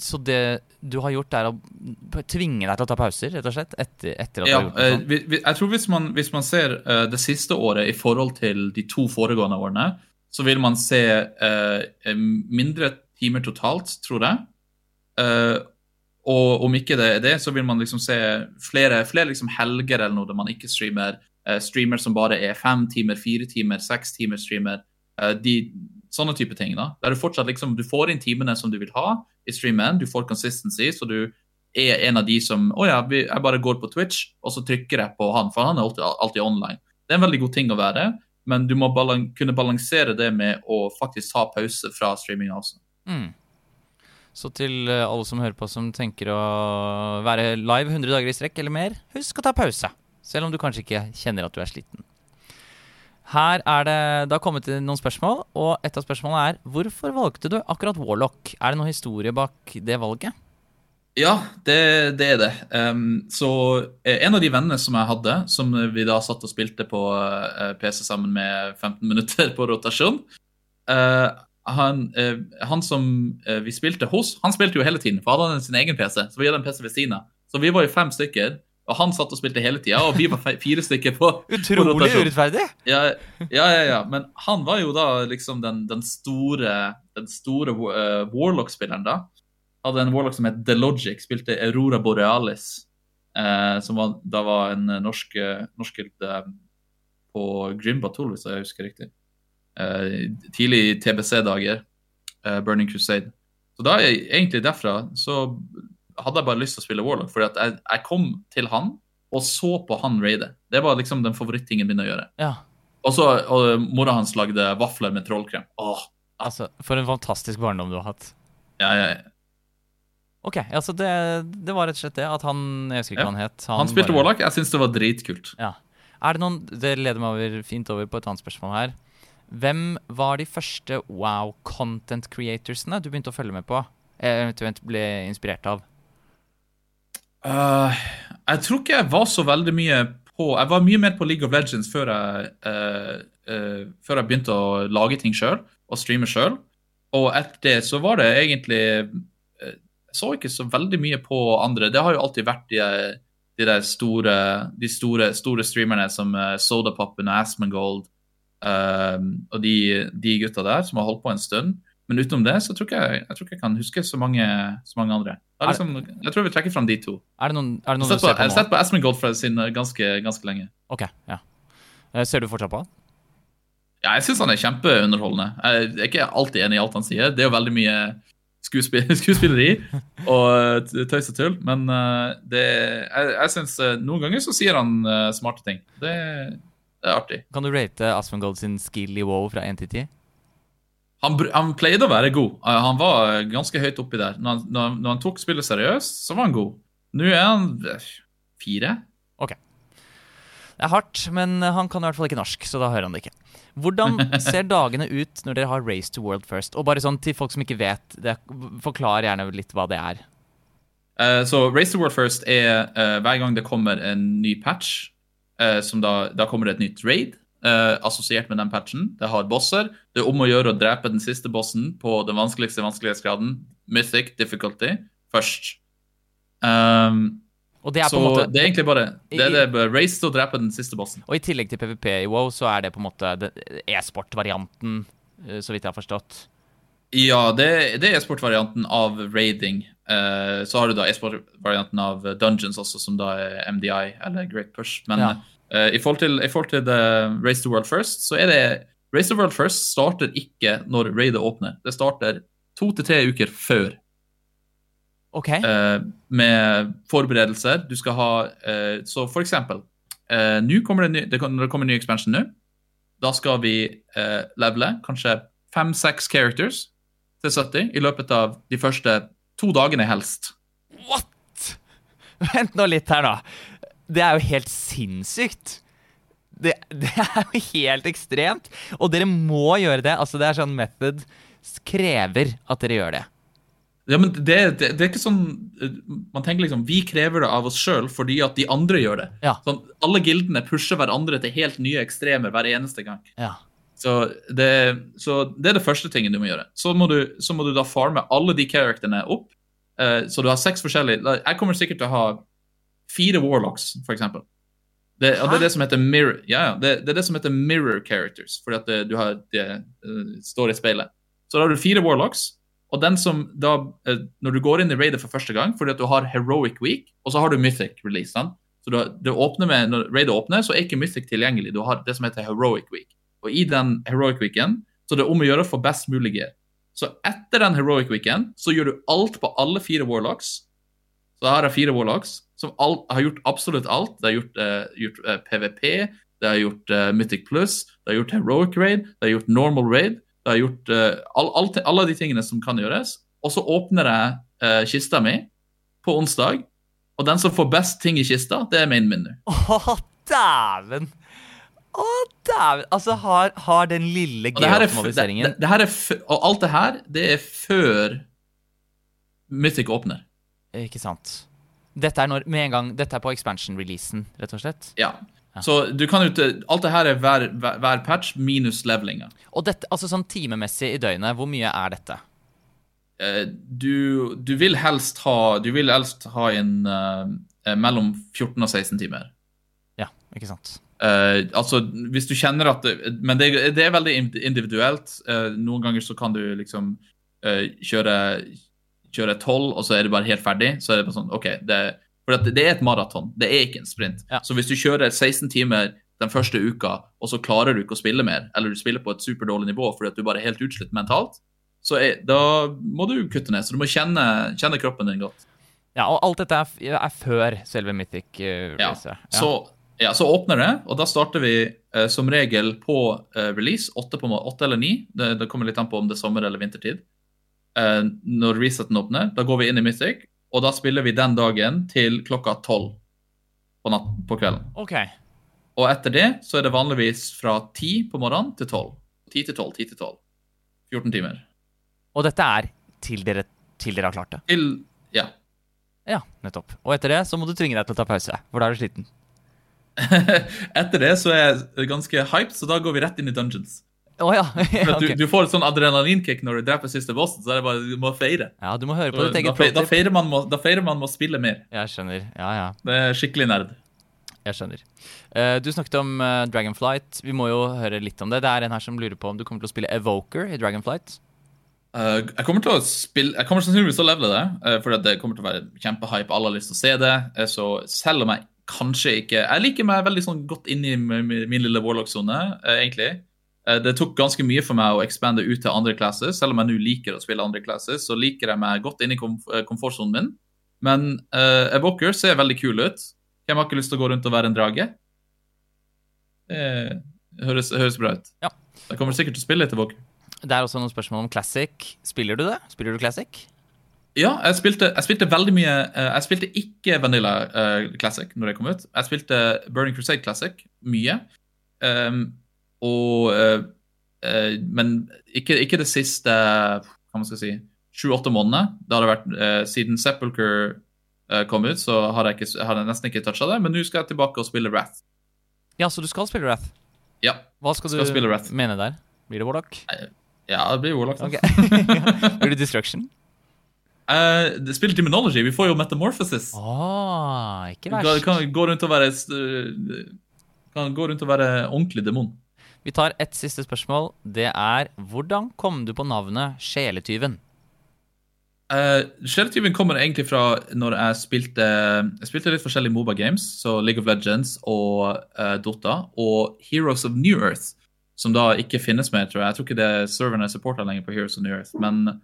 så det du har gjort, er å tvinge deg til å ta pauser, rett og slett? Etter, etter at Ja, du har gjort det eh, vi, jeg tror hvis man, hvis man ser det siste året i forhold til de to foregående årene, så vil man se eh, mindre timer totalt, tror jeg. Eh, og om ikke det er det, så vil man liksom se flere, flere liksom helger eller noe der man ikke streamer. Eh, streamer som bare er fem timer, fire timer, seks timer streamer. Eh, de, sånne type ting. da. Der du fortsatt liksom, du får inn timene som du vil ha i streamen, du får consistency, så du er en av de som Å ja, jeg bare går på Twitch, og så trykker jeg på han, for han er alltid, alltid online. Det er en veldig god ting å være, men du må balan kunne balansere det med å faktisk ta pause fra streaminga også. Mm. Så til eh, alle som hører på som tenker å være live 100 dager i strekk eller mer, husk å ta pause. Selv om du kanskje ikke kjenner at du er sliten. Her er det, det har kommet inn noen spørsmål, og et av spørsmålene er hvorfor valgte du akkurat Warlock? Er det noen historie bak det valget? Ja, det, det er det. Um, så eh, en av de vennene som jeg hadde, som vi da satt og spilte på eh, PC sammen med 15 minutter på rotasjon uh, han, uh, han som vi spilte hos, han spilte jo hele tiden, for han hadde sin egen PC. Så vi hadde en PC ved siden av. Så vi var jo fem stykker, og han satt og spilte hele tida, og vi var fire stykker på, på Utrolig rotasjon. urettferdig! Ja, ja, ja, ja. Men han var jo da liksom den, den store, den store Warlock-spilleren, da. Hadde en Warlock som het The Logic, spilte Aurora Borealis. eh, som var, da var en eh, norsk, eh, eh, på Grim Battle, hvis jeg husker riktig. Eh, tidlig TBC-dager. eh, Burning Crusade. Så da jeg, egentlig derfra så hadde jeg bare lyst til å spille Warlock, fordi at jeg, jeg kom til han og så på han raide. Det var liksom den favorittingen min å gjøre. Ja. Og så og mora hans lagde vafler med trollkrem. Åh, Altså, for en fantastisk barndom du har hatt. Ja, ja, ja. Ok, altså det, det var rett og slett det. At han Jeg husker ikke Ja. hva han het. Han spilte bare- Warlock. Jeg syns det var dritkult. Ja. Er det noen Det leder meg over, fint over på et annet spørsmål her. Hvem var de første wow content creatorsene du begynte å følge med på? Eh, Eventuelt ble inspirert av? Uh, jeg tror ikke jeg var så veldig mye på Jeg var mye mer på League of Legends før jeg, uh, uh, før jeg begynte å lage ting sjøl og streame sjøl. Og etter det så var det egentlig så ikke så veldig mye på andre. Det har jo alltid vært de, de der store, de store, store streamerne som uh, Sodapoppen og Asmongold um, og de, de gutta der som har holdt på en stund. Men utenom det så tror ikke jeg, jeg tror ikke jeg kan huske så mange, så mange andre. Det liksom, jeg tror vi trekker fram de to. Er det noen, er det noen du ser på, nå? jeg har sett på Asmongold sin eh, ganske, ganske lenge. Ok, ja. Eh, Ser du fortsatt på han? Ja, jeg syns han er kjempeunderholdende. Jeg er ikke alltid enig i alt han sier. Det er jo veldig mye skuespill, skuespilleri og eh, tøys og tull, men eh, det, jeg, jeg synes eh, noen ganger så sier han smarte ting. Det, det er artig. Kan du rate Asmongold sin skill i WoW fra 1 til 10? Han, han pleide å være god. Han var ganske høyt oppi der. Når han, når, han tok spillet seriøst, så var han god. Nå er han fire. Det er hardt, men han kan i hvert fall ikke norsk, så da hører han det ikke. Hvordan ser dagene ut når dere har Race to World First? Og bare sånn til folk som ikke vet, det, forklar gjerne litt hva det er. Uh, Så Race to World First er uh, hver gang det kommer en ny patch, uh, som da, da kommer det et nytt raid Uh, assosiert med den patchen. Det har bosser. Det er om å gjøre å drepe den siste bossen på den vanskeligste vanskelighetsgraden, Mythic difficulty, først. Um, Og det er så på en måte det er egentlig bare det er det race til å drepe den siste bossen. Og i tillegg til PVP i WoW, så er det på en måte e-sport-varianten, eh, så vidt jeg har forstått. Ja, det, det er e-sport-varianten av raiding. Eh, så har du da e-sport-varianten av Dungeons også, som da er MDI, eller Great Push. Men Ja. eh, i, forhold til, i forhold til the Race to World First, så er det Race to World First starter ikke når raidet åpner. Det starter to til tre uker før. OK. eh, med forberedelser. Du skal ha eh, Så for eksempel eh, kommer det, ny, det, når det kommer en ny expansion nå. Da skal vi eh, levele kanskje fem-seks characters til 70 i løpet av de første to dagene, helst. What?! Vent nå litt her, da. Det er jo helt sinnssykt. Det, det er jo helt ekstremt. Og dere må gjøre det. Altså, det er sånn Method krever at dere gjør det. Ja, men det, det, det er ikke sånn eh, Man tenker liksom Vi krever det av oss sjøl fordi at de andre gjør det. Ja. Sånn, alle gildene pusher hverandre til helt nye ekstremer hver eneste gang. Ja. Så det, så det er det første tingen du må gjøre. Så må du, så må du da farme alle de characterne opp. Uh, så du har seks forskjellige Jeg kommer sikkert til å ha fire warlocks, eksempel. Det, og det er det som heter mirror, ja, det, det er det som heter mirror characters, fordi at det, du har, det eh, står i speilet. Så da har du fire warlocks, og den som da eh, Når du går inn i raidet for første gang, fordi at du har heroic week, og så har du mythic release. Sant? Så har, det åpner med, Når raidet åpner, så er ikke mythic tilgjengelig. Du har det som heter heroic week. Og i den heroic weeken så det er om å gjøre å få best mulig gear. Så etter den heroic weeken så gjør du alt på alle fire warlocks. Så her er fire warlocks som alt, har gjort absolutt alt. Det har gjort, uh, gjort uh, PVP, det har gjort uh, Mythic Plus, det har gjort heroic raid, det har gjort normal raid. Det har gjort eh, all, all, alle de tingene som kan gjøres. Og så åpner jeg eh, kista mi på onsdag, og den som får best ting i kista, det er main menu. Å, dæven! Å, dæven! Altså, har, har den lille er, geooptimaliseringen er og alt det her, det er før Mythic åpner. Ikke sant. Dette er, når, med en gang, dette er på expansion-releasen, rett og slett. Ja. Ja. Så du kan ikke Alt det her er hver, hver, patch minus levelinga. Og dette, altså sånn timemessig i døgnet, hvor mye er dette? Eh, du, du vil helst ha Du vil helst ha en uh, mellom 14 og 16 timer. Ja, ikke sant. Uh, altså, hvis du kjenner at det, Men det, det er veldig individuelt. Uh, noen ganger så kan du liksom kjøre kjøre 12, og så er det bare helt ferdig. Så er det bare sånn OK, det, for det er et maraton, det er ikke en sprint. Ja. Så hvis du kjører 16 timer den første uka, og så klarer du ikke å spille mer, eller du spiller på et superdårlig nivå fordi at du bare er helt utslitt mentalt, så er, da må du kutte ned. Så du må kjenne, kjenne kroppen din godt. Ja, og alt dette er, er før selve Mythic. Uh, Ja. release. Så, ja, så åpner det, og da starter vi eh, som regel på eh, release, åtte, på, åtte eller ni. Det, det kommer litt an på om det er sommer eller vintertid. Eh, når reseten åpner, da går vi inn i Mythic, og da spiller vi den dagen til klokka tolv på, på kvelden. Ok. Og etter det så er det vanligvis fra ti på morgenen til tolv. Ti til tolv, ti til tolv. 14 timer. Og dette er til dere, til dere har klart det. Til Ja. Ja, nettopp. Og etter det så må du tvinge deg til å ta pause, for da er du sliten. Etter det så er jeg ganske hyped, så da går vi rett inn i dungeons. Å ja. okay. du, du får et sånn adrenalinkick når du dreper siste bossen, så er det bare du må feire. ja, du må høre på ditt eget da, feirer man må, da feirer man spille mer. Jeg skjønner. Ja, ja. Det er skikkelig nerd. Jeg skjønner. Uh, du snakket om uh, Dragonflight. Vi må jo høre litt om det. Det er en her som lurer på om du kommer til å spille Evoker i Dragonflight. Uh, jeg kommer til å spille Jeg kommer sannsynligvis til å levele det, uh, for det kommer til å være kjempehype. Alle har lyst til å se det. Så selv om jeg kanskje ikke Jeg liker meg veldig sånn godt inn i min, min lille Warlock-sone, egentlig. Uh, det tok ganske mye for meg å expande ut til andre classes. Selv om jeg nå liker å spille andre classes, så liker jeg meg godt inn i komf uh, komfortsonen min. Men uh, Evoker ser veldig kul ut. Hvem har ikke lyst til å gå rundt og være en drage? Det høres, høres bra ut. Ja. Jeg kommer sikkert til å spille litt Evoker. Det er også noen spørsmål om Classic. Spiller du det? Spiller du Classic? Ja, jeg spilte, jeg spilte veldig mye eh, Jeg spilte ikke Vanilla eh, Classic når det kom ut. Jeg spilte Burning Crusade Classic mye. Um, og uh, uh, Men ikke, ikke det siste hva man skal si, sju-åtte månedene. Det hadde vært uh, Siden Sepulcher kom ut, så har jeg, ikke, har jeg nesten ikke toucha det. Men nå skal jeg tilbake og spille Wrath. Ja, så du skal spille Wrath. Ja, Hva skal, Skal du mene der? Blir det Warlock? ja det blir Warlock. Okay. Ok. Blir det Destruction? Uh, spill Demonology. Vi får jo Metamorphosis. Åh, ikke Du kan, verst. kan gå rundt og være Kan gå rundt og være ordentlig demon. Vi tar ett siste spørsmål. Det er hvordan kom du på navnet Sjeletyven? Uh, Sjeletyven kommer egentlig fra når jeg spilte Jeg spilte litt forskjellige Moba games, så League of Legends og uh, Dota, og Heroes of New Earth, som da ikke finnes mer, tror jeg. Jeg tror ikke det er serverne er supporta lenger på Heroes of New Earth, men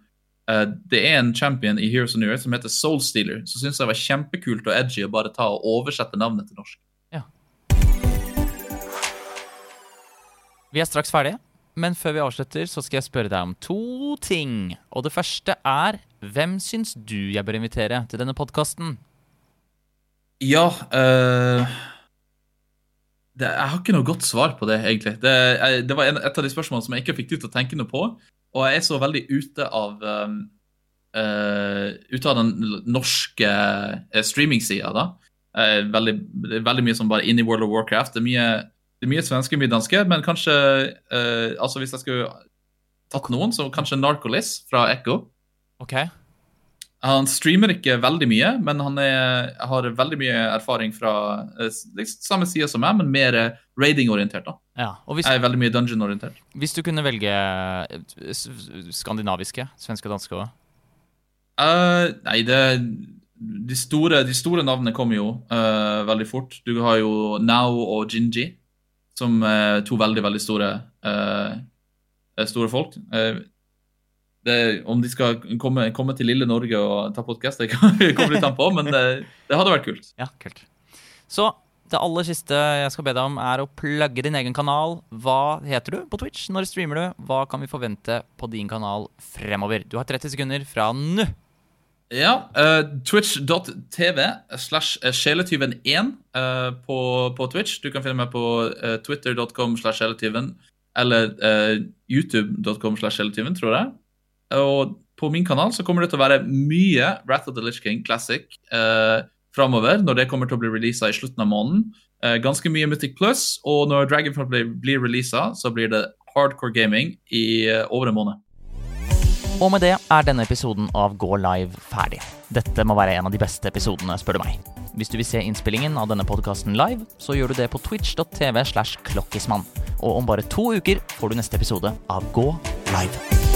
Uh, det er en champion i Heroes of New Earth som heter Soulstealer, så syns det var kjempekult og edgy å bare ta og oversette navnet til norsk. Vi er straks ferdige, men før vi avslutter, så skal jeg spørre deg om to ting. Og det første er hvem syns du jeg bør invitere til denne podkasten? Ja eh, det, Jeg har ikke noe godt svar på det, egentlig. Det, jeg, det var en, et av de spørsmålene som jeg ikke fikk tid til å tenke noe på. Og jeg er så veldig ute av eh, Ute av den norske uh, streamingsida, da. Eh, veldig, veldig mye som bare inn i World of Warcraft. Det er mye, det er mye svenske, mye danske, men kanskje eh, Altså Hvis jeg skulle tatt noen, så kanskje Narcolis fra Echo. Ok, Han streamer ikke veldig mye, men han er, har veldig mye erfaring fra liksom samme side som meg, men mer eh, raiding-orientert. da. ja. Hvis, Jeg er veldig mye dungeon-orientert. hvis du kunne velge eh, skandinaviske, svenske og danske òg Uh, nei, det de store, de store navnene kommer jo uh, veldig fort. Du har jo Now og Ginji, som er to veldig, veldig store, eh, store folk. Eh, det, om de skal komme, komme til lille Norge og ta podkast, det kommer litt an på, men det, det hadde vært kult. Ja, kult. Så det aller siste jeg skal be deg om, er å plugge din egen kanal. Hva heter du på Twitch? Når streamer du? Hva kan vi forvente på din kanal fremover? Du har 30 sekunder fra nå. Ja, Uh, twitch.tv slash sjeletyven1 uh, på, på Twitch. Du kan finne meg på uh, twitter.com slash sjeletyven eller eh, youtube.com slash sjeletyven, tror jeg. Og på min kanal så kommer det til å være mye Wrath of the Lich King Classic uh, framover, når det kommer til å bli releasa i slutten av måneden. Eh, ganske mye Mythic Plus, og når Dragonfall blir, blir releasa, så blir det hardcore gaming i eh, over en måned. Og med det er denne episoden av Gå live ferdig. Dette må være en av de beste episodene, spør du meg. Hvis du vil se innspillingen av denne podkasten live, så gjør du det på twitch.tv slash klokkismann. Og om bare to uker får du neste episode av Gå live.